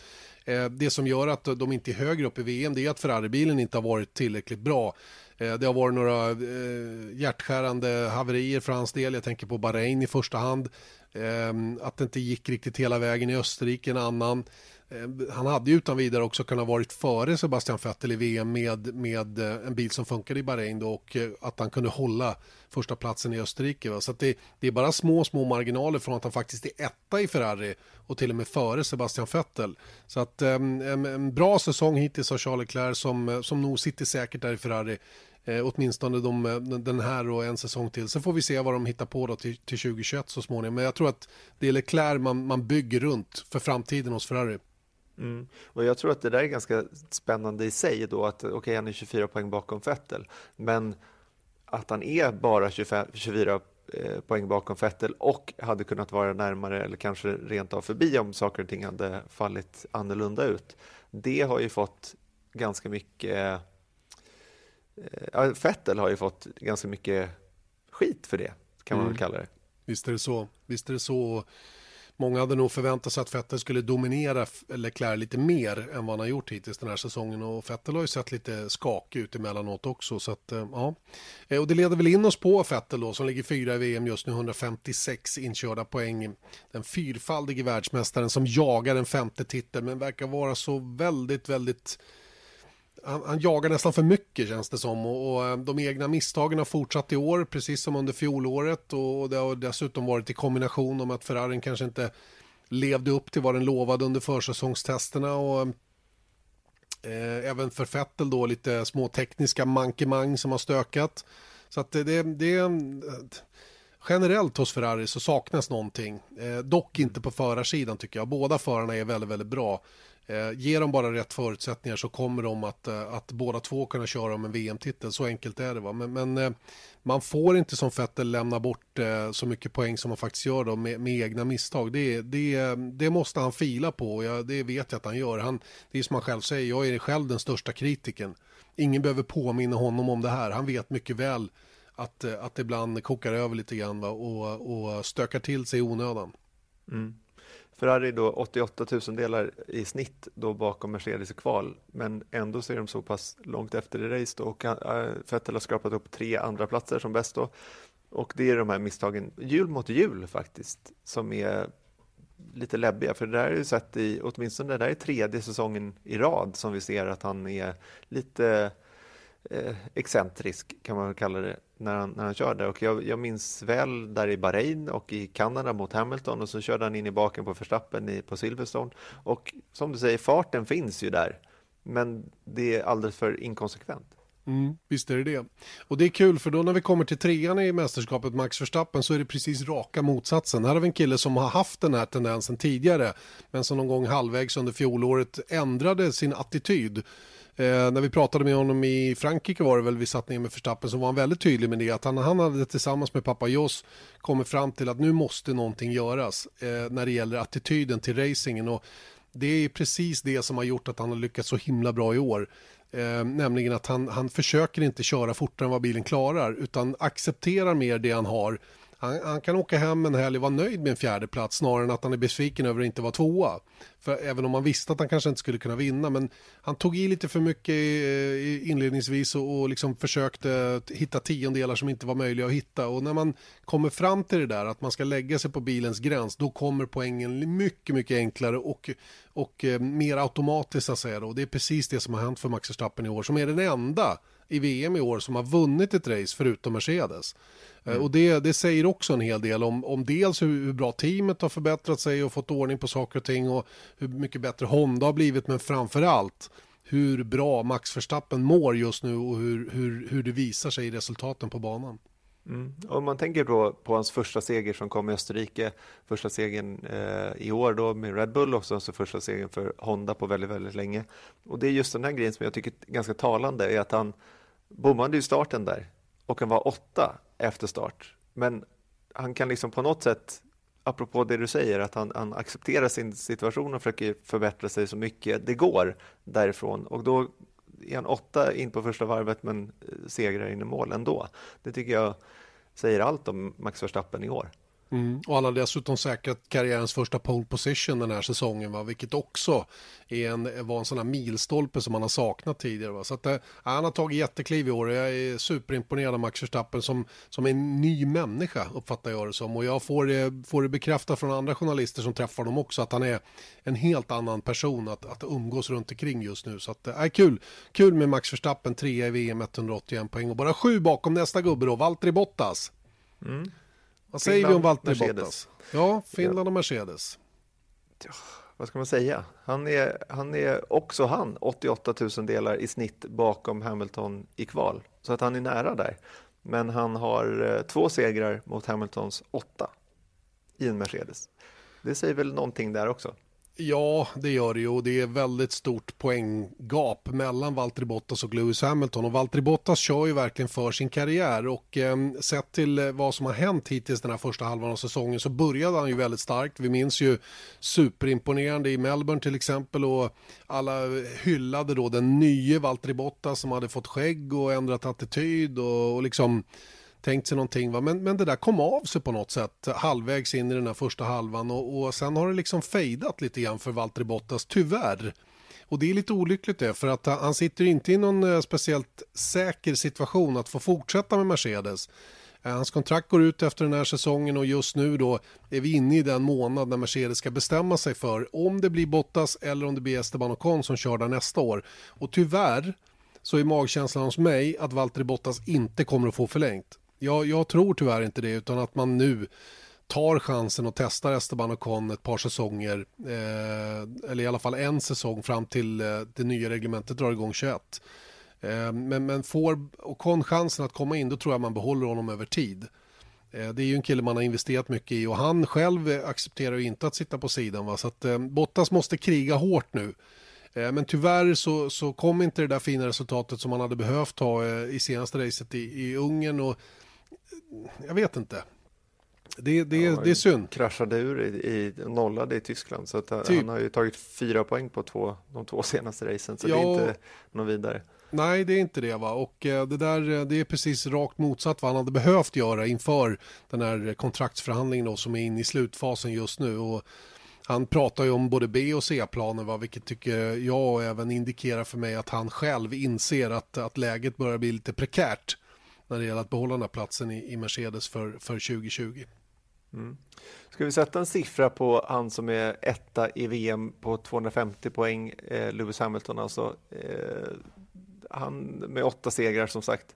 Eh, det som gör att de inte är högre upp i VM det är att Ferrari-bilen inte har varit tillräckligt bra. Eh, det har varit några eh, hjärtskärande haverier för hans del. Jag tänker på Bahrain i första hand. Eh, att det inte gick riktigt hela vägen i Österrike en annan. Eh, han hade ju utan vidare också kunnat varit före Sebastian Vettel i VM med, med eh, en bil som funkade i Bahrain då och eh, att han kunde hålla första platsen i Österrike. Va? Så det, det, är bara små, små marginaler från att han faktiskt är etta i Ferrari och till och med före Sebastian Vettel. Så att en, en bra säsong hittills av Charles Leclerc som, som nog sitter säkert där i Ferrari. Eh, åtminstone de, den här och en säsong till. Sen får vi se vad de hittar på då till, till 2021 så småningom. Men jag tror att det är Leclerc man, man bygger runt för framtiden hos Ferrari.
Mm. Och jag tror att det där är ganska spännande i sig då att okej, okay, han är 24 poäng bakom Vettel, men att han är bara 25, 24 eh, poäng bakom Vettel och hade kunnat vara närmare eller kanske rent av förbi om saker och ting hade fallit annorlunda ut. Det har ju fått ganska mycket Ja, Vettel har ju fått ganska mycket skit för det, kan man mm. väl kalla det.
Visst är det så. Visst är det så många hade nog förväntat sig att Vettel skulle dominera Leclerc lite mer än vad han har gjort hittills den här säsongen och Vettel har ju sett lite skakig ut emellanåt också så att eh, ja. Eh, och det leder väl in oss på Vettel då som ligger fyra i VM just nu 156 inkörda poäng. Den fyrfaldige världsmästaren som jagar en femte titel men verkar vara så väldigt väldigt han, han, jagar nästan för mycket känns det som. Och, och, eh, de egna misstagen har fortsatt i år precis som under fjolåret. Och det har dessutom varit i kombination om att Ferrarin kanske inte levde upp till vad den lovade under försäsongstesterna. Och eh, även för Fettel då lite små tekniska mankemang som har stökat. Så att det, det, det eh, generellt hos Ferrari så saknas någonting. Eh, dock inte på förarsidan tycker jag. Båda förarna är väldigt, väldigt bra. Eh, ger de bara rätt förutsättningar så kommer de att, eh, att båda två kunna köra om en VM-titel. Så enkelt är det. Va? Men, men eh, man får inte som Vettel lämna bort eh, så mycket poäng som man faktiskt gör då med, med egna misstag. Det, det, det måste han fila på. Jag, det vet jag att han gör. Han, det är som han själv säger, jag är själv den största kritiken. Ingen behöver påminna honom om det här. Han vet mycket väl att, eh, att det ibland kokar över lite grann va? Och, och stökar till sig i onödan.
Mm. Ferrari då 88 000 delar i snitt då bakom Mercedes i kval, men ändå så är de så pass långt efter i race då och eh, Vettel har skrapat upp tre andra platser som bäst då. Och det är de här misstagen, hjul mot hjul faktiskt, som är lite läbbiga, för det där är ju sett i, åtminstone det där är tredje säsongen i rad som vi ser att han är lite eh, excentrisk kan man kalla det när han, när han körde. Och jag, jag minns väl där i Bahrain och i Kanada mot Hamilton och så körde han in i baken på Verstappen i, på Silverstone. Och som du säger, farten finns ju där, men det är alldeles för inkonsekvent.
Mm, visst är det det. Och det är kul för då när vi kommer till trean i mästerskapet Max Verstappen så är det precis raka motsatsen. Här har vi en kille som har haft den här tendensen tidigare men som någon gång halvvägs under fjolåret ändrade sin attityd Eh, när vi pratade med honom i Frankrike var det väl vi satt ner med Verstappen så var han väldigt tydlig med det att han, han hade tillsammans med pappa Jos kommit fram till att nu måste någonting göras eh, när det gäller attityden till racingen och det är precis det som har gjort att han har lyckats så himla bra i år. Eh, nämligen att han, han försöker inte köra fortare än vad bilen klarar utan accepterar mer det han har han, han, kan åka hem en helg och vara nöjd med en fjärde plats snarare än att han är besviken över att inte vara tvåa. För även om man visste att han kanske inte skulle kunna vinna, men han tog i lite för mycket eh, inledningsvis och, och liksom försökte hitta tiondelar som inte var möjliga att hitta. Och när man kommer fram till det där, att man ska lägga sig på bilens gräns, då kommer poängen mycket, mycket enklare och, och eh, mer automatiskt att säga. Då. Det är precis det som har hänt för Max Verstappen i år, som är den enda i VM i år som har vunnit ett race förutom Mercedes. Eh, mm. Och det, det säger också en hel del om, om dels hur, hur, bra teamet har förbättrat sig och fått ordning på saker och ting och hur mycket bättre Honda har blivit men framför allt hur bra Max Verstappen mår just nu och hur, hur, hur det visar sig i resultaten på banan.
Mm. Om man tänker då på hans första seger som kom i Österrike, första segern eh, i år då med Red Bull och så första segern för Honda på väldigt, väldigt länge. Och det är just den här grejen som jag tycker är ganska talande, är att han bommade ju starten där och han var åtta efter start. Men han kan liksom på något sätt, apropå det du säger, att han, han accepterar sin situation och försöker förbättra sig så mycket det går därifrån. Och då är han åtta in på första varvet men eh, segrar in i mål ändå. Det tycker jag säger allt om Max Verstappen i år.
Mm. Och han har dessutom säkrat karriärens första pole position den här säsongen, va? vilket också är en, var en sån här milstolpe som han har saknat tidigare. Va? Så att, äh, han har tagit jättekliv i år jag är superimponerad av Max Verstappen som, som en ny människa uppfattar jag det som. Och jag får det, får det bekräftat från andra journalister som träffar dem också att han är en helt annan person att, att umgås runt omkring just nu. Så att, äh, kul. kul med Max Verstappen, trea i VM, 181 poäng och bara sju bakom nästa gubbe då, Valtteri Bottas. Mm. Vad säger Finland, vi om Valtteri Bottas? Ja, Finland och Mercedes.
Ja, vad ska man säga? Han är, han är också han 88 000 delar i snitt bakom Hamilton i kval. Så att han är nära där. Men han har eh, två segrar mot Hamiltons åtta i en Mercedes. Det säger väl någonting där också.
Ja, det gör det ju. Och det är väldigt stort poänggap mellan Valtteri Bottas och Lewis Hamilton. Och Valtteri Bottas kör ju verkligen för sin karriär. Och eh, sett till eh, vad som har hänt hittills den här första halvan av säsongen så började han ju väldigt starkt. Vi minns ju superimponerande i Melbourne till exempel och alla hyllade då den nye Valtteri Bottas som hade fått skägg och ändrat attityd och, och liksom tänkt sig någonting. Va? Men, men det där kom av sig på något sätt halvvägs in i den här första halvan och, och sen har det liksom fejdat lite grann för Valtteri Bottas, tyvärr. Och det är lite olyckligt det, för att han sitter inte i någon eh, speciellt säker situation att få fortsätta med Mercedes. Eh, hans kontrakt går ut efter den här säsongen och just nu då är vi inne i den månad när Mercedes ska bestämma sig för om det blir Bottas eller om det blir Esteban Ocon som kör där nästa år. Och tyvärr så är magkänslan hos mig att Valtteri Bottas inte kommer att få förlängt. Jag, jag tror tyvärr inte det utan att man nu tar chansen och testar Esteban och Con ett par säsonger, eh, eller i alla fall en säsong fram till eh, det nya reglementet drar igång 21. Eh, men, men får Ocon chansen att komma in då tror jag man behåller honom över tid. Eh, det är ju en kille man har investerat mycket i och han själv accepterar ju inte att sitta på sidan. Va? Så att eh, Bottas måste kriga hårt nu. Eh, men tyvärr så, så kom inte det där fina resultatet som man hade behövt ha eh, i senaste racet i, i Ungern. Och, jag vet inte. Det, det, ja, det är synd.
Kraschade ur i, i nollade i Tyskland. Så att typ. han har ju tagit fyra poäng på två, de två senaste racen. Så ja, det är inte något vidare.
Nej, det är inte det. va. Och eh, det där det är precis rakt motsatt vad han hade behövt göra inför den här kontraktsförhandlingen då, som är inne i slutfasen just nu. Och han pratar ju om både B och C-planer, vilket tycker jag även indikerar för mig att han själv inser att, att läget börjar bli lite prekärt när det gäller att behålla den här platsen i, i Mercedes för, för 2020.
Mm. Ska vi sätta en siffra på han som är etta i VM på 250 poäng, eh, Lewis Hamilton alltså. Eh, han med åtta segrar som sagt.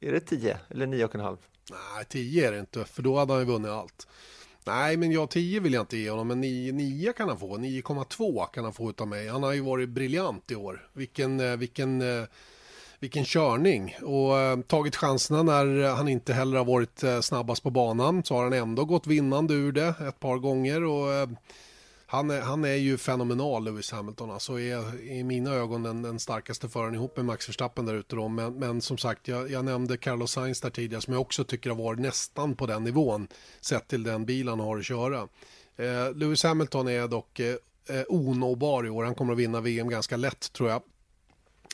Är det tio eller nio och en halv?
Nej, tio är det inte, för då hade han ju vunnit allt. Nej, men jag 10 vill jag inte ge honom, men 9, 9 kan han få. 9,2 kan han få av mig. Han har ju varit briljant i år. Vilken, eh, vilken, eh, vilken körning. Och eh, tagit chanserna när han inte heller har varit eh, snabbast på banan. Så har han ändå gått vinnande ur det ett par gånger. Och eh, han är, han är ju fenomenal, Lewis Hamilton. Alltså är i mina ögon den, den starkaste föraren ihop med Max Verstappen där ute. Då. Men, men som sagt, jag, jag, nämnde Carlos Sainz där tidigare som jag också tycker har varit nästan på den nivån sett till den bil han har att köra. Eh, Lewis Hamilton är dock eh, eh onåbar i år. Han kommer att vinna VM ganska lätt tror jag.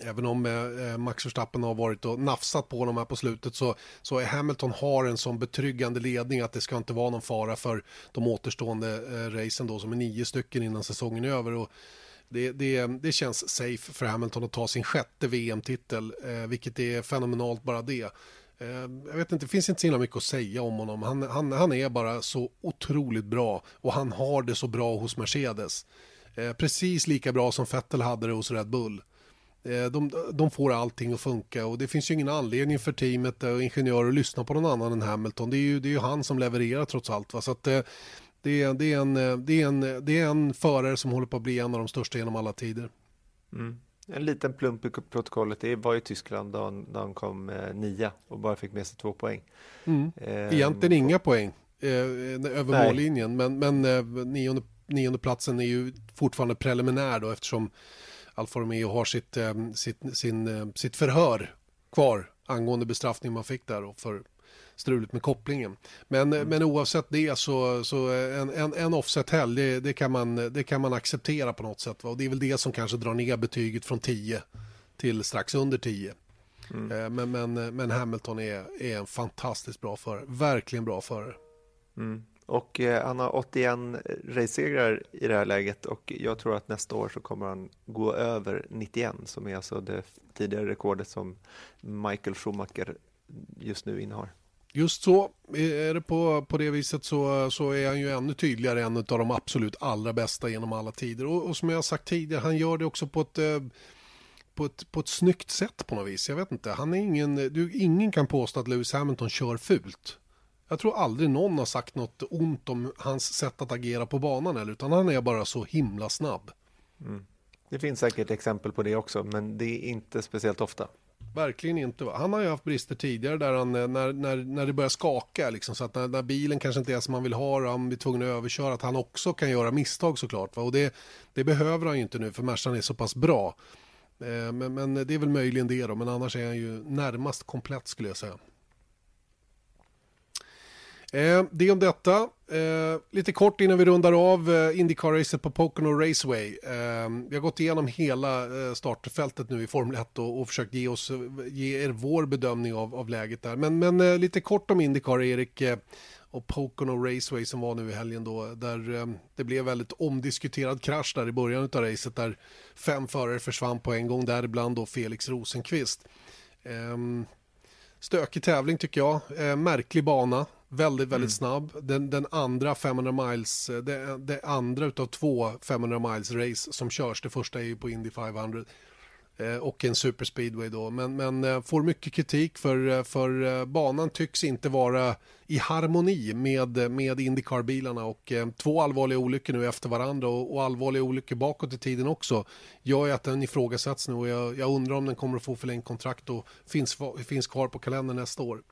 Även om eh, eh, Max Verstappen har varit och nafsat på honom här på slutet så, så är Hamilton har en sån betryggande ledning att det ska inte vara någon fara för de återstående eh, racen då som är nio stycken innan säsongen är över. Och det, det, det känns safe för Hamilton att ta sin sjätte VM-titel, eh, vilket är fenomenalt bara det. Eh, jag vet inte, det finns inte så himla mycket att säga om honom. Han, han, han är bara så otroligt bra och han har det så bra hos Mercedes. Eh, precis lika bra som Vettel hade det hos Red Bull. Eh, de, de, får allting att funka och det finns ju ingen anledning för teamet och ingenjörer att lyssna på någon annan än Hamilton. Det är ju, det är ju han som levererar trots allt. Va? Så att, eh, det, är, det, är en, det, är en, det är en förare som håller på att bli en av de största genom alla tider.
Mm. En liten plump i protokollet, det var i Tyskland då han, då han kom eh, nia och bara fick med sig två poäng.
Mm. Eh, Egentligen inga poäng eh, över nej. mållinjen, men, men eh, nionde, nionde platsen är ju fortfarande preliminär då eftersom Alfa Romeo har sitt, eh, sitt, sin, eh, sitt förhör kvar angående bestraffning man fick där för struligt med kopplingen. Men, mm. men oavsett det så, så en, en, en offset-helg det, det, kan man, det kan man acceptera på något sätt. Va? Och det är väl det som kanske drar ner betyget från 10 till strax under 10. Mm. Eh, men, men, men Hamilton är, är en fantastiskt bra förare, verkligen bra förare.
Mm. Och eh, han har 81 racesegrar i det här läget och jag tror att nästa år så kommer han gå över 91 som är alltså det tidigare rekordet som Michael Schumacher just nu innehar.
Just så, är det på, på det viset så, så är han ju ännu tydligare en av de absolut allra bästa genom alla tider. Och, och som jag har sagt tidigare, han gör det också på ett, eh, på ett, på ett snyggt sätt på något vis. Jag vet inte, han är ingen, du, ingen kan påstå att Lewis Hamilton kör fult. Jag tror aldrig någon har sagt något ont om hans sätt att agera på banan eller, utan han är bara så himla snabb.
Mm. Det finns säkert exempel på det också, men det är inte speciellt ofta.
Verkligen inte. Va? Han har ju haft brister tidigare där han, eh, när, när, när det börjar skaka, liksom, så att när, när, bilen kanske inte är som man vill ha och han blir tvungen att överköra, att han också kan göra misstag såklart. Va? Och det, det behöver han ju inte nu, för Mercan är så pass bra. Eh, men, men det är väl möjligen det då, men annars är han ju närmast komplett skulle jag säga. Eh, det om detta. eh, lite kort innan vi rundar av eh, Indycar-racet på Pocono Raceway. Eh, vi har gått igenom hela eh, startfältet nu i Formel 1 och, och försökt ge, oss, eh, ge er vår bedömning av, av läget där. Men, men eh, lite kort om Indycar, Erik. Eh, och Pocono Raceway som var nu i helgen då, där eh, det blev väldigt omdiskuterad krasch där i början av racet där fem förare försvann på en gång, däribland då Felix Rosenqvist. Eh, stökig tävling tycker jag, eh, märklig bana, väldigt, väldigt mm. snabb. Den, den, andra 500 miles, eh, det, det andra utav två 500 miles race som körs, det första är ju på Indy 500 Eh, och en superspeedway då. Men, men eh, får mycket kritik för, för banan tycks inte vara i harmoni med, med Indycar-bilarna och två allvarliga olyckor nu efter varandra och, och allvarliga olyckor bakåt i tiden också gör ju att den ifrågasätts nu och jag, jag undrar om den kommer att få förlängt kontrakt och finns, finns kvar på kalendern nästa år.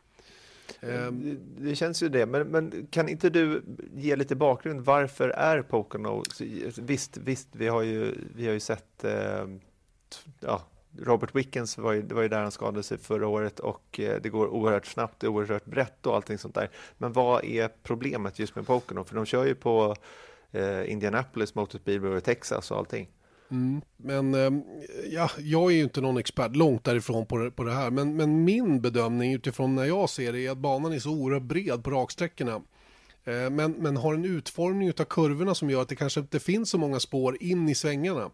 Ehm.
Det känns ju det, men, men, kan inte du ge lite bakgrund? Varför är Pocono... Visst, visst vi, har ju, vi har ju sett eh, ja, Robert Wickens var ju, det var ju där han skadade sig förra året och eh, det går oerhört snabbt, det är oerhört brett och allting sånt där. Men vad är problemet just med Pocono? För de kör ju på eh, Indianapolis Motor Speedway och Texas och allting.
Mm, men ehm, ja, jag är ju inte någon expert långt därifrån på det, på det här. Men, men min bedömning utifrån när jag ser det är att banan är så oerhört bred på raksträckorna. Ehm, men, men har en utformning av kurvorna som gör att det kanske inte finns så många spår in i svängarna.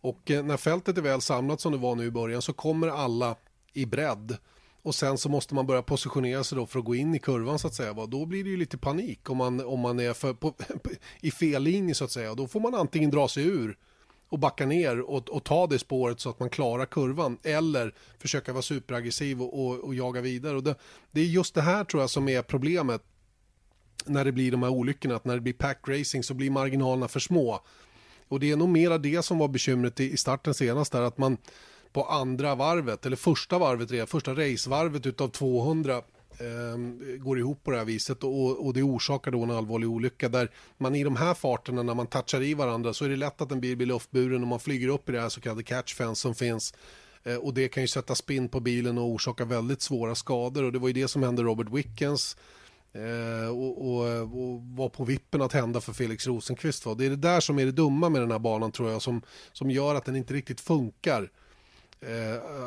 Och eh, när fältet är väl samlat som det var nu i början så kommer alla i bredd. Och sen så måste man börja positionera sig då för att gå in i kurvan så att säga. Då blir det ju lite panik om man, om man är för, på, i fel linje så att säga. Då får man antingen dra sig ur och backa ner och, och ta det spåret så att man klarar kurvan. Eller försöka vara superaggressiv och, och, och jaga vidare. Och det, det, är just det här tror jag som är problemet när det blir de här olyckorna. Att när det blir pack racing så blir marginalerna för små. Och det är nog mera det som var bekymret i starten senast där att man på andra varvet, eller första varvet första racevarvet utav 200 eh, går ihop på det här viset och, och det orsakar då en allvarlig olycka där man i de här farterna när man touchar i varandra så är det lätt att en bil blir luftburen och man flyger upp i det här så kallade catchfence som finns eh, och det kan ju sätta spinn på bilen och orsaka väldigt svåra skador och det var ju det som hände Robert Wickens Eh, och, och, och, var på vippen att hända för Felix Rosenqvist. Va? Det är det där som är det dumma med den här banan tror jag som, som gör att den inte riktigt funkar eh,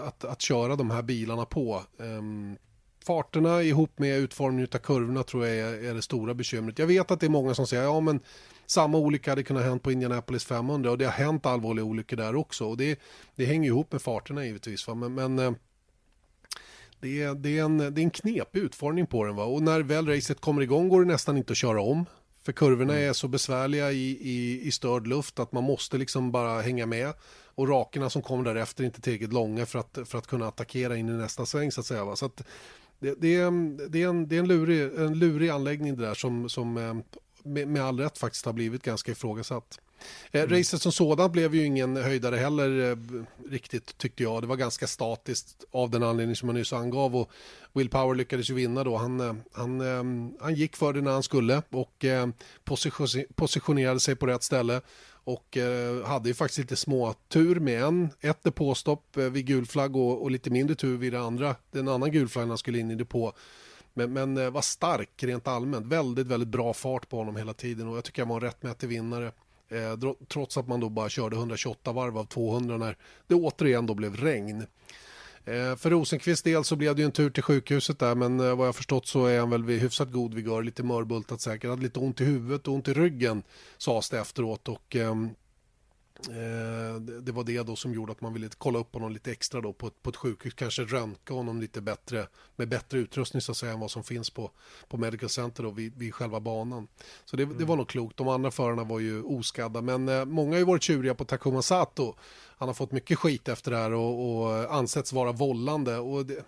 att, att köra de här bilarna på. Eh, farterna ihop med utformningen av kurvorna tror jag är, är, det stora bekymret. Jag vet att det är många som säger ja men samma olycka hade kunnat hänt på Indianapolis 500 och det har hänt allvarliga olyckor där också och det, det hänger ihop med farterna givetvis. Va? Men, men eh, det är, det, är en, det är en knepig utformning på den. Va? Och när väl racet kommer igång går det nästan inte att köra om. För kurvorna mm. är så besvärliga i, i, i störd luft att man måste liksom bara hänga med. Och rakerna som kommer därefter är inte tillräckligt långa för att, för att kunna attackera in i nästa sväng så att säga. Va? Så att det, det, är, det, är en, det är en, lurig, en lurig anläggning det där som, som eh, med, med all rätt faktiskt har blivit ganska ifrågasatt. Eh, mm. Racet som sådant blev ju ingen höjdare heller eh, riktigt tyckte jag. Det var ganska statiskt av den anledning som jag nyss angav och Will Power lyckades ju vinna då. Han, han, han gick för det när han skulle och positionerade sig på rätt ställe och eh, hade ju faktiskt lite små tur med en, ett depåstopp eh, vid gul flagg och, och lite mindre tur vid det andra, den andra gul flagg han skulle in i depå. Men, men eh, var stark rent allmänt, väldigt, väldigt bra fart på honom hela tiden och jag tycker han var en rättmätig vinnare. Eh, trots att man då bara körde 128 varv av 200 när det återigen då blev regn. Eh, för Rosenqvists del så blev det ju en tur till sjukhuset där men eh, vad jag förstått så är han väl vid hyfsat god vigör, lite mörbultat säkert, hade lite ont i huvudet och ont i ryggen sades det efteråt och ehm, Eh, det var det då som gjorde att man ville kolla upp honom lite extra då på ett, på ett sjukhus, kanske röntga honom lite bättre med bättre utrustning så att säga än vad som finns på, på Medical Center då vid, vid själva banan. Så det, mm. det var nog klokt. De andra förarna var ju oskadda men många har ju varit tjuriga på Takuma Sato. Han har fått mycket skit efter det här och, och ansetts vara vållande och det,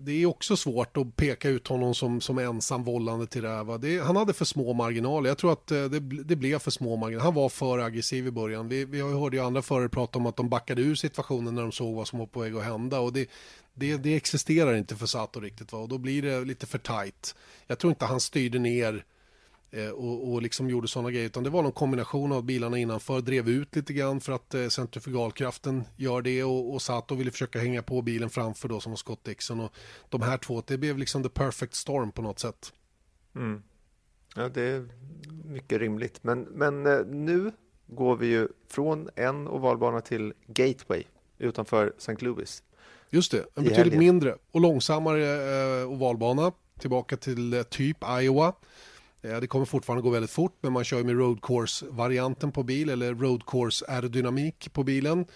det är också svårt att peka ut honom som, som ensam vållande till det här. Det, han hade för små marginaler. Jag tror att eh, det, det blev för små marginaler. Han var för aggressiv i början. Vi, vi hörde ju andra förare prata om att de backade ur situationen när de såg vad som var på väg att hända. Och det, det, det existerar inte för Sato riktigt. Va? Och då blir det lite för tajt. Jag tror inte han styrde ner Eh, och, och liksom gjorde sådana grejer. Utan det var någon kombination av bilarna innanför, drev ut lite grann för att eh, centrifugalkraften gör det och, och Sato ville försöka hänga på bilen framför då som var Scott Dixon. Och de här två, det blev liksom the perfect storm på något sätt.
Mm. Ja, det är mycket rimligt. Men, men eh, nu går vi ju från en ovalbana till Gateway utanför St. Louis.
Just det, en betydligt mindre och långsammare eh, ovalbana. Tillbaka till eh, typ Iowa. Eh, det kommer fortfarande gå väldigt fort men man kör med road course-varianten på bil eller road course aerodynamik på bilen.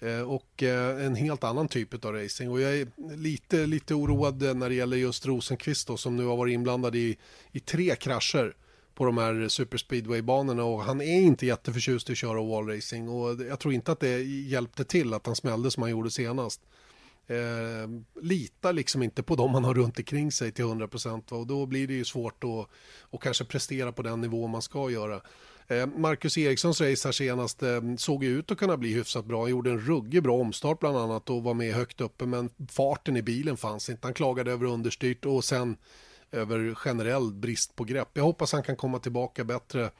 Eh, och eh, en helt annan typ av racing. Och jag är lite, lite oroad när det gäller just Rosenqvist då, som nu har varit inblandad i, i tre krascher på de här superspeedwaybanorna och han är inte jätteförtjust i att köra wallracing och jag tror inte att det hjälpte till att han smällde som han gjorde senast. Eh, litar liksom inte på dem man har runt omkring sig till 100% och då blir det ju svårt att att kanske prestera på den nivå man ska göra. Eh, Marcus Erikssons race här senast eh, såg ju ut att kunna bli hyfsat bra. Han gjorde en ruggig bra omstart bland annat och var med högt uppe men farten i bilen fanns inte. Han klagade över understyrt och sen över generell brist på grepp. Jag hoppas han kan komma tillbaka bättre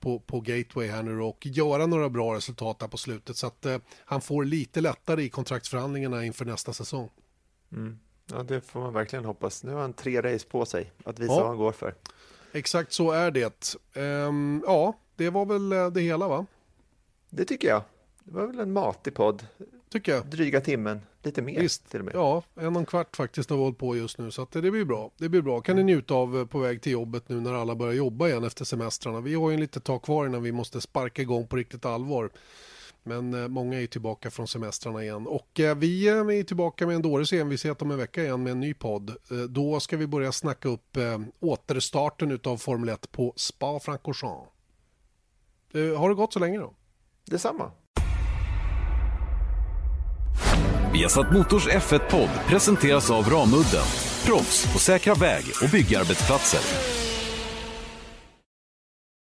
på, på Gateway här nu och göra några bra resultat där på slutet så att eh, han får lite lättare i kontraktsförhandlingarna inför nästa säsong.
Mm. Ja, det får man verkligen hoppas. Nu har han tre race på sig att visa ja. vad han går för.
Exakt så är det. Um, ja, det var väl eh, det hela va?
Det tycker jag. Det var väl en matig podd.
Tycker jag.
Dryga timmen, lite mer
Visst.
till och med.
Ja, en och en kvart faktiskt har vi hållit på just nu så att det blir bra. Det blir bra. Kan ni njuta av eh, på väg till jobbet nu när alla börjar jobba igen efter semestrarna. Vi har ju en lite tag kvar innan vi måste sparka igång på riktigt allvar. Men eh, många är tillbaka från semestrarna igen. Och eh, vi är tillbaka med en dåres envishet om en vecka igen med en ny podd. Då ska vi börja snacka upp återstarten av Formel 1 på Spa-Francorchamps. Har det gått så länge då?
Detsamma.
Viasat Motors F1-podd presenteras av Ramudden. Proffs på säkra väg och byggarbetsplatser.